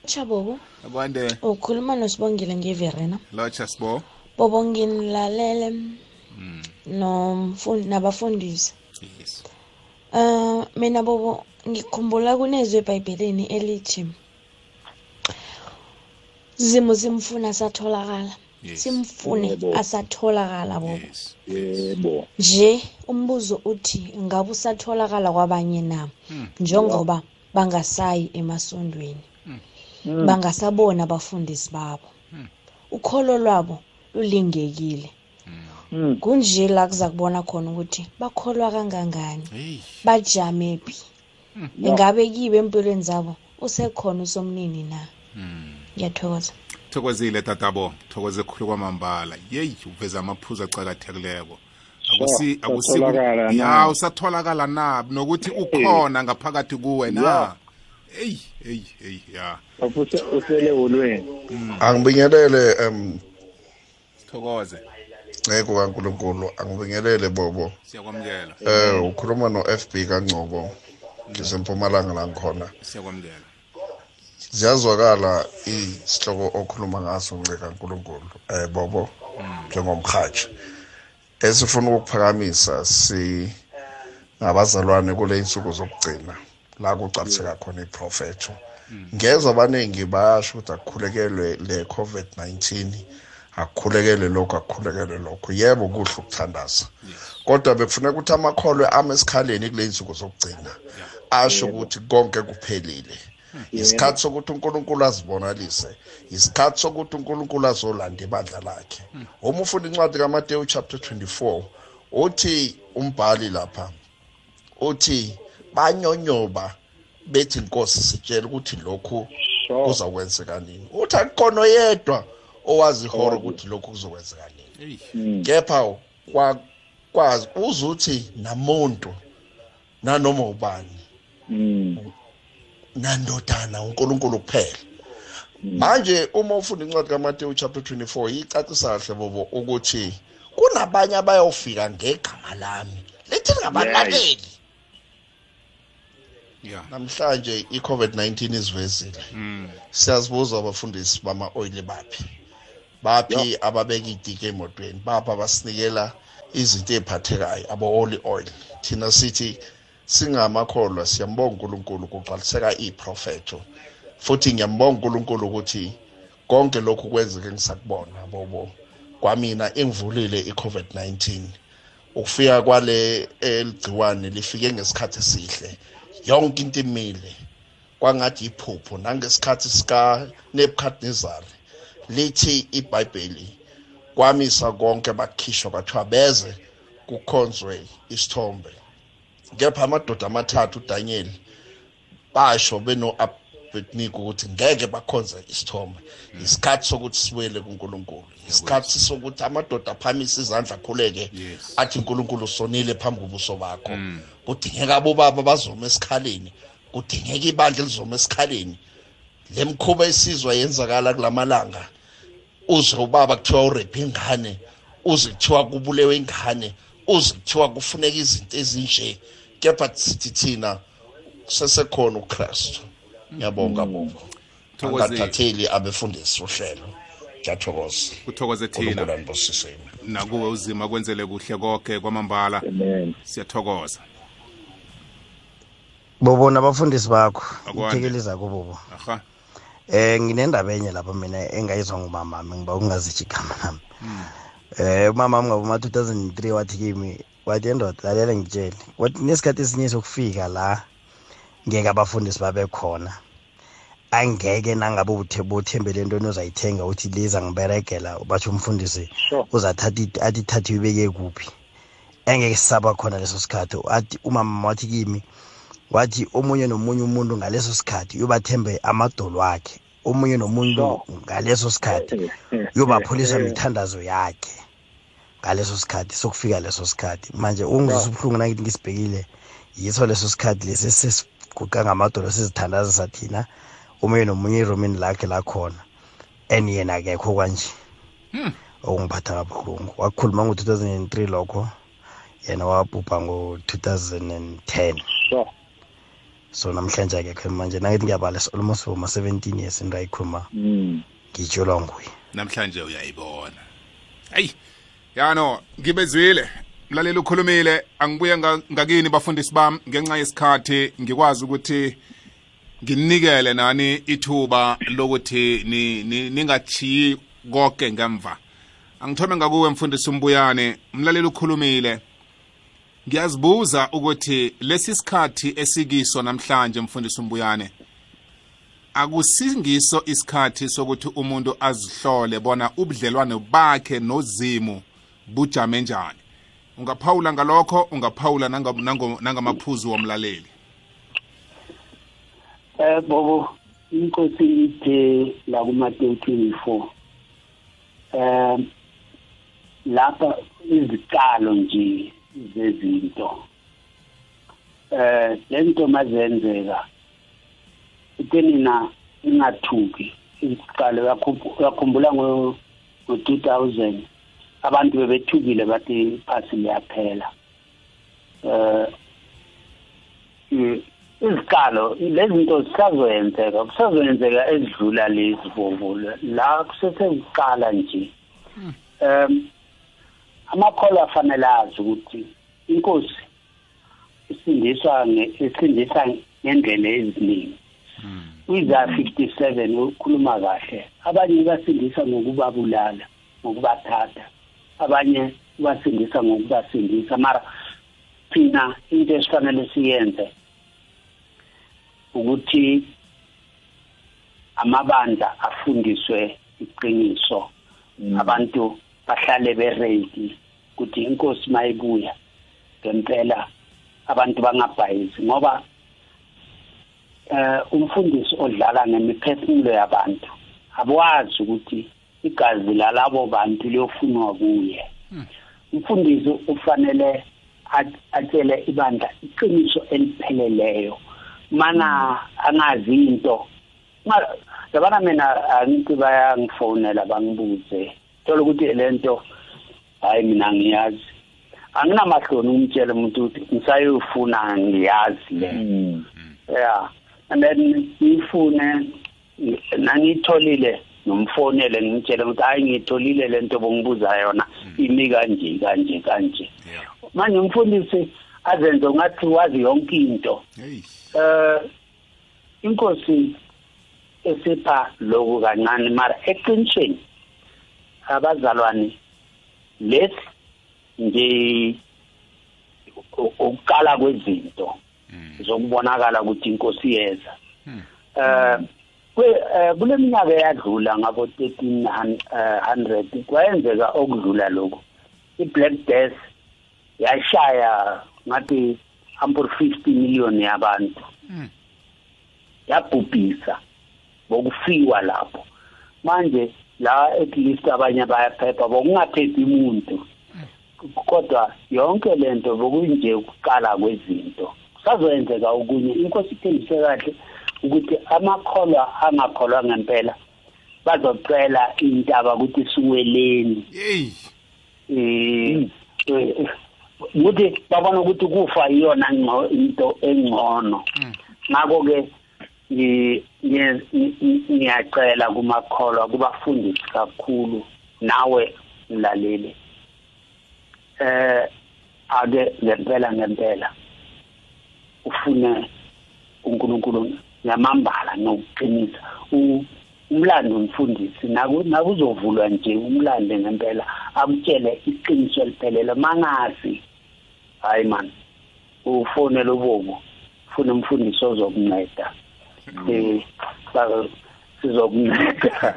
Chabobo, akwande ukhuluma nosibongile ngeverena. locha sibo Bobo nginilalele nomfundi nabafundisi. yes. Uh mina bobo ngikhumbula kunezwe eBhayibhelini elithi Zimo simfuna satholakala. Yes. Simfune asatholakala bobo. yes yebo Nje umbuzo uthi ngabe usatholakala kwabanye na? Njengoba bangasayi emasondweni. Bangasabona abafundisi babo. Ukholo lwabo lulingekile. Mm. kunje la kuza kubona khona ukuthi bakholwa kangangani? Hey. Bajame phi? Ingabe kibe empilweni zabo usekhona usomnini na? Ngiyathokoza. Sithokozile tatabo. Thokoze khulu kwamambala. Yeyi uveza amaphuzu acakathekileko akusi akusi Usatholakala na? ya usatholakala na? Nokuthi ukhona ngaphakathi kuwe na? Ya. eyi eyi eyi ya. Ufuse- usele ulweni. Angibingelele um sithokoze nceko kankulunkulu angibingelele bobo. Siyakwamukela. Eh ukhuluma no-fb kangcobo ngisempumalanga la ngikhona. Siyakwamukela. Ziyazwakala isihloko okhuluma ngaso nceka nkulunkulu eh bobo njengomhathi esifuna ukuphakamisa singabazalwane kule insuku zokugcina la kucabiseka khona iprofetho. Ngezwe abaningi bayasho ukuthi akukhulekelwe le covid-19 akukhulekelwe lokhu akukhulekelwe lokhu. Yebo kuhle ukuthandaza. Kodwa bekufuneka ukuthi amakholwe ame esikhaleni kule insuku zokugcina asho ukuthi konke kuphelile. Isikhathi sokuthi unkulunkulu azibonakalise isikhathi sokuthi unkulunkulu azolanda ibandla lakhe. Uma ufunda incwadi kamateyu chapter 24 uthi umbhali lapha uthi banyonyoba bethi inkosi sitshela ukuthi lokhu kuzakwenzeka nini. Uthi akukhona oyedwa owazi ihora ukuthi lokhu kuzokwenzeka nini. Kepha kwa- kwazi uze uthi namuntu nanoma ubani nandodana unkulunkulu kuphela. Manje uma ufunda incwadi kamateyu chapter 24 iyicacisa kahle bobo ukuthi kunabanye abayofika ngegama lami. Lethi lingabalaleli ya namhlanje i-covid-19 izivezile siyazibuza abafundisi bama-oyili baphi. Baphi ababeka idiki emotweni baphi abasinikela izinto ey'phathekayo abo-oli oil. Thina sithi singamakholwa siyambonga unkulunkulu kugcwaliseka iprofetho. Futhi ngiyambonga unkulunkulu ukuthi konke lokhu kwenzeke ngisakubona bobo kwamina ingivulile i-covid-19 ukufika kwale eligciwane lifike ngesikhathi esihle. Yonke into imile. Kwangathi iphupho nangesikhathi sika nebukadnezari lithi ibhayibheli kwamisa konke bakhishwa kwathiwa beze kukhonzwe isithombe. Kepha amadoda amathathu udanyeli basho beno-abednego ukuthi ngeke bakhonze isithombe. Isikhathi sokuthi sibuyele kunkulunkulu isikhathi sokuthi amadoda aphamise izandla akhuleke athi nkulunkulu sonile phambi kobuso bakho. Kudingeka abobaba bazoma esikhaleni kudingeka ibandla elizoma esikhaleni. Le mkhuba esizwa yenzakala kulamalanga uze ubaba kuthiwa urephe ingane uze kuthiwa kubulewe ingane uze kuthiwa kufuneka izinto ezinje. Kepha sithi thina sesekhona ukristu. Ngiyabonga bobo Thokozile. angathatheli abefundisi uhlelo. Ngiyathokoza. Kuthokoze thina. Nakuwe uzima kwenzele kuhle konke kwamambala. Siyathokoza. Bobo nabafundisi bakho. Akwande. ithekeliza kubobo. Aha. Eh nginendaba enye lapha mina engayizwa ngumama wami ngiba ukungazitsho igama lami. Eh umama wami ngaboma 2003 wathi kimi wathi endoda lalela ngitshele. Wathi nesikhathi esinye sokufika la ngeke abafundisi babe khona. Angeke nangabe uthe bothembele entweni ozayithenga uthi liza ngiberegela batsho umfundisi uzathatha athi thathe uyibeke kuphi? Engeke sisaba khona leso sikhathi. Athi umama wathi kimi wathi omunye nomunye umuntu ngaleso sikhathi uyobathembe amadolo akhe omunye nomuntu ngaleso sikhathi uyobapholisa mithandazo yakhe ngaleso sikhathi sokufika leso sikhathi. Manje ungizwisa ubuhlungu nangithi ngisibhekile yiso leso sikhathi lesi esesiguqa ngamadolo sizithandazisa thina omunye nomunye eromini lakhe lakhona and yena akekho kwanje. Okungiphatha kabuhlungu. Wakhuluma ngo-2003 lokho yena wabhubha ngo-2010 so namhlanje akekho manje nangithi ngiyabala almost for ma-17 years into ayikhuluma ngitshelwa nguye. Namhlanje uyayibona. Hayi yano ngibezwile. Mlaleli ukhulumile angibuye nga- ngakini bafundisi bami. Ngenxa yesikhathi ngikwazi ukuthi nginikele nani ithuba lokuthi ni- ni- ningachiyi konke ngemva. Angithome ngakuwe mfundisi umbuyane mlaleli ukhulumile. Ngiyazibuza ukuthi lesi sikhathi esikiso namhlanje mfundisi umbuyane akusingiso isikhathi sokuthi umuntu azihlole bona ubudlelwane bakhe nozimu bujame njani? Ungaphawula ngalokho ungaphawula nangamaphuzu womlaleli. Eh bobo inkosi ithe la kuMateyu 24 um lapha izikalo nje zezinto. Eh lento mazenzeka itenina ingathuki isiqalo yakhumbula ngo 2000 abantu bebethukile bathi iphasi liyaphela. Eh izikalo lezi zinto zisazoyenzeka kusazoyenzeka ezidlula lezi vovula la kuseseziqala nje. Um amakholwa afanele azi ukuthi inkosi isindiswa isindisa ngendlela eziningi. Kwiza 57 ukhuluma kahle. Abanye basindisa ngokubabulala ngokubathatha. Abanye basindisa ngokubasindisa. Mara thina into esifanele siyenze ukuthi amabandla afundiswe iqiniso. Abantu bahlale beready ukuthi inkosi mayibuya ngempela abantu bangabhayizi ngoba eh umfundisi odlala ngemiphefumulo yabantu abwazi ukuthi igazi lalabo bantu liyofunwa kuye. Umfundisi ufanele atshele ibandla iqiniso elipheleleyo. Mana angazi into yabona mina angithi bayangifonela bangibuze thola ukuthi lento hayi mina ngiyazi. Anginamahloni umtshela umuntu ukuthi ngisayofuna ngiyazi le yeah and then ngifune nangitholile nomfonele ngimtshele ukuthi hayi ngitholile lento bongibuza yona imi kanje kanje kanje. Manje umfundisi azenze ngathi wazi yonke into. Eh inkosi esipha lokhu kancane mara eqinisweni abazalwane lesi nje ukuqala kwezinto zokubonakala ukuthi inkosi yeza. Eh kule minyaka eyadlula ngabo 1300 kwayenzeka okudlula lokho i-black death yashaya ngathi ampur 50 million yabantu. Yabhubhisa bokufiwa lapho. Manje la at least abanye bayaphepha bokungaphephi umuntu kodwa yonke lento bokunje ukuqala kwezinto. Kusazoyenzeka okunye inkosi ithembise kahle ukuthi amakholwa angakholwa ngempela bazocela intaba ukuthi siweleni eh ukuthi babona ukuthi kufa iyona into engcono. Ngakho ke ngiyacela kumakholwa kubafundisi kakhulu nawe mlaleli. Eh ake ngempela ngempela ufune uNkulunkulu ngamambala nokuqinisa. Umlando umfundisi nakuzovulwa nje umlando ngempela akutshele iqiniso eliphelele mangazi hayi man ufonele ubobo ufuna umfundisi ozokunceda eh sizokunceda.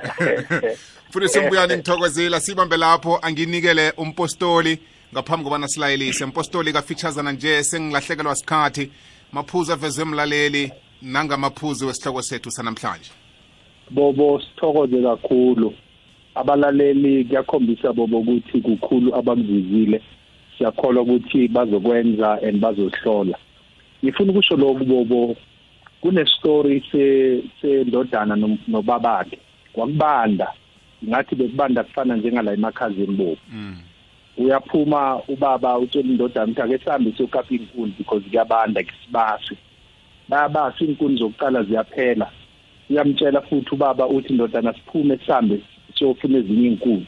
Mfundisi mbuyane ngithokozela sibambe lapho anginikele umpostoli ngaphambi kobana silayelise. Mpostoli kafeaturesana nje sengilahlekelwa sikhathi. Maphuzu avezwe emlaleli nangamaphuzu wesihloko sethu sanamhlanje. Bobo sithokoze kakhulu. Abalaleli kuyakhombisa bobo ukuthi kukhulu abakuzizile siyakholwa ukuthi bazokwenza and bazohlola. Ngifuna ukusho lokhu bobo. Kunestory se sendodana nobabakhe kwakubanda. Ngathi bekubanda kufana njengala emakhazini bobo uyaphuma ubaba utshela indodana ukuthi ake sihambe siyokapha inkuni because kuyabanda kisibasi bayabasa inkuni zokuqala ziyaphela. Uyamtshela futhi ubaba uthi indodana siphume sihambe siyofuna ezinye inkuni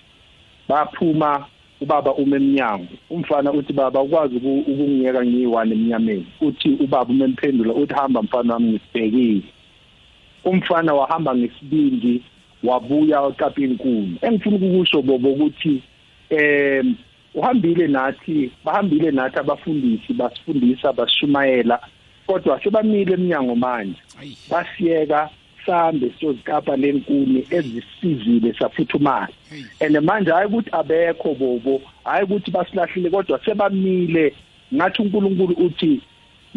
baphuma ubaba uma eminyango umfana uthi baba ukwazi ukungiyeka ngiyi-one emnyameni. Uthi ubaba uma emphendula uthi hamba mfana wami ngisibhekile umfana wahamba ngesibindi wabuya waqapha inkuni engifuna ukukusho bobo ukuthi um uhambile nathi bahambile nathi abafundisi basifundisa basishumayela kodwa sebamile eminyango manje. Basiyeka sambe siyozikapa lenkuni ezisizile safuthumala. And manje hayi ukuthi abekho bobo hayi ukuthi basilahlile kodwa sebamile. Ngathi uNkulunkulu uthi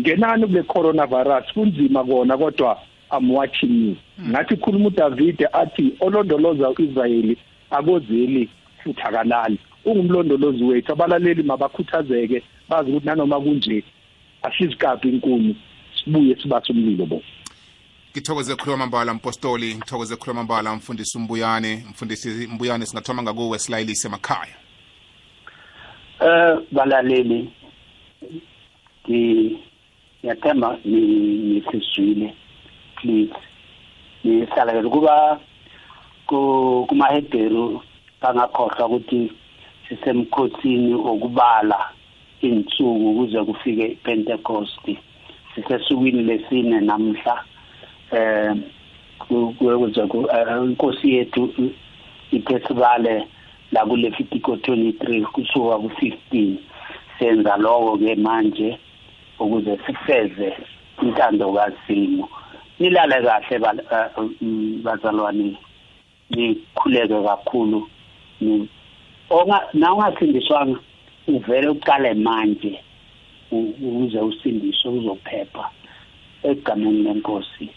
ngenani kule coronavirus kunzima kona kodwa i'm watching you ngathi khuluma uDavid athi olondoloza uIsrayeli akozeli futhi akalali. Ungumlondolozi wethu abalaleli mabakhuthazeke. Bazi ukuthi nanoma kunje asizigabhi inkuni sibuye sibase umlilo bo. Ngithokoze khuluma mbala mpostoli. Ngithokoze khuluma mbala mfundisi umbuyane. Mfundisi mbuyane singathoma ngakuwe silayelise emakhaya. Eh balaleli di yathemba ni nisizwile please. Nisalakele kuba ku- kumahedero bangakhohlwa ukuthi sisemkhosini okubala insuku ukuze kufike ipentecost. Sisesukwini lesine namhla. Eh kuze inkosi yethu ithe sibale la ku Levitico 23 kusuka ku 15 senza lokho ke manje ukuze sifeze intando kaZimo nilale kahle eh, mm, bazalwane nikhuleke kakhulu onga nawungasindiswanga uvele uqale manje u- ukuze usindiswe uzophepha egameni lenkosi.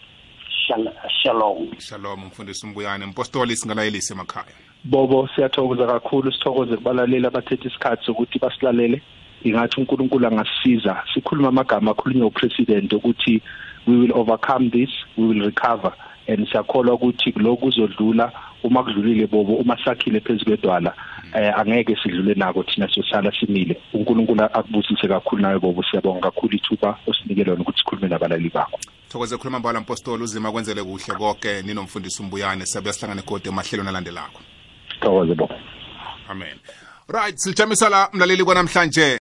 Shalom. Shalom mfundisi umbuyane mpostoli singalayelise emakhaya. Bobo siyathokoza kakhulu sithokoze kubalaleli abathethe isikhathi sokuthi basilalele. Ingathi uNkulunkulu angasisiza sikhuluma amagama akhulunywe upresident ukuthi we will overcome this we will recover. And siyakholwa ukuthi lokhu kuzodlula uma kudlulile bobo uma sakhile phezu kwedwala eh angeke sidlule nako thina sosala simile. uNkulunkulu akubusise kakhulu nawe bobo siyabonga kakhulu ithuba osinike lona ukuthi sikhulume nabalali bakho. Thokoze khuluma mbala mpostoli uzima kwenzele kuhle konke ninomfundisi umbuyane sabuya sihlangane kodwa emahlelweni alandelako. Sithokoze bobo. Amen. Right silijamisa la mlaleli kwanamhlanje.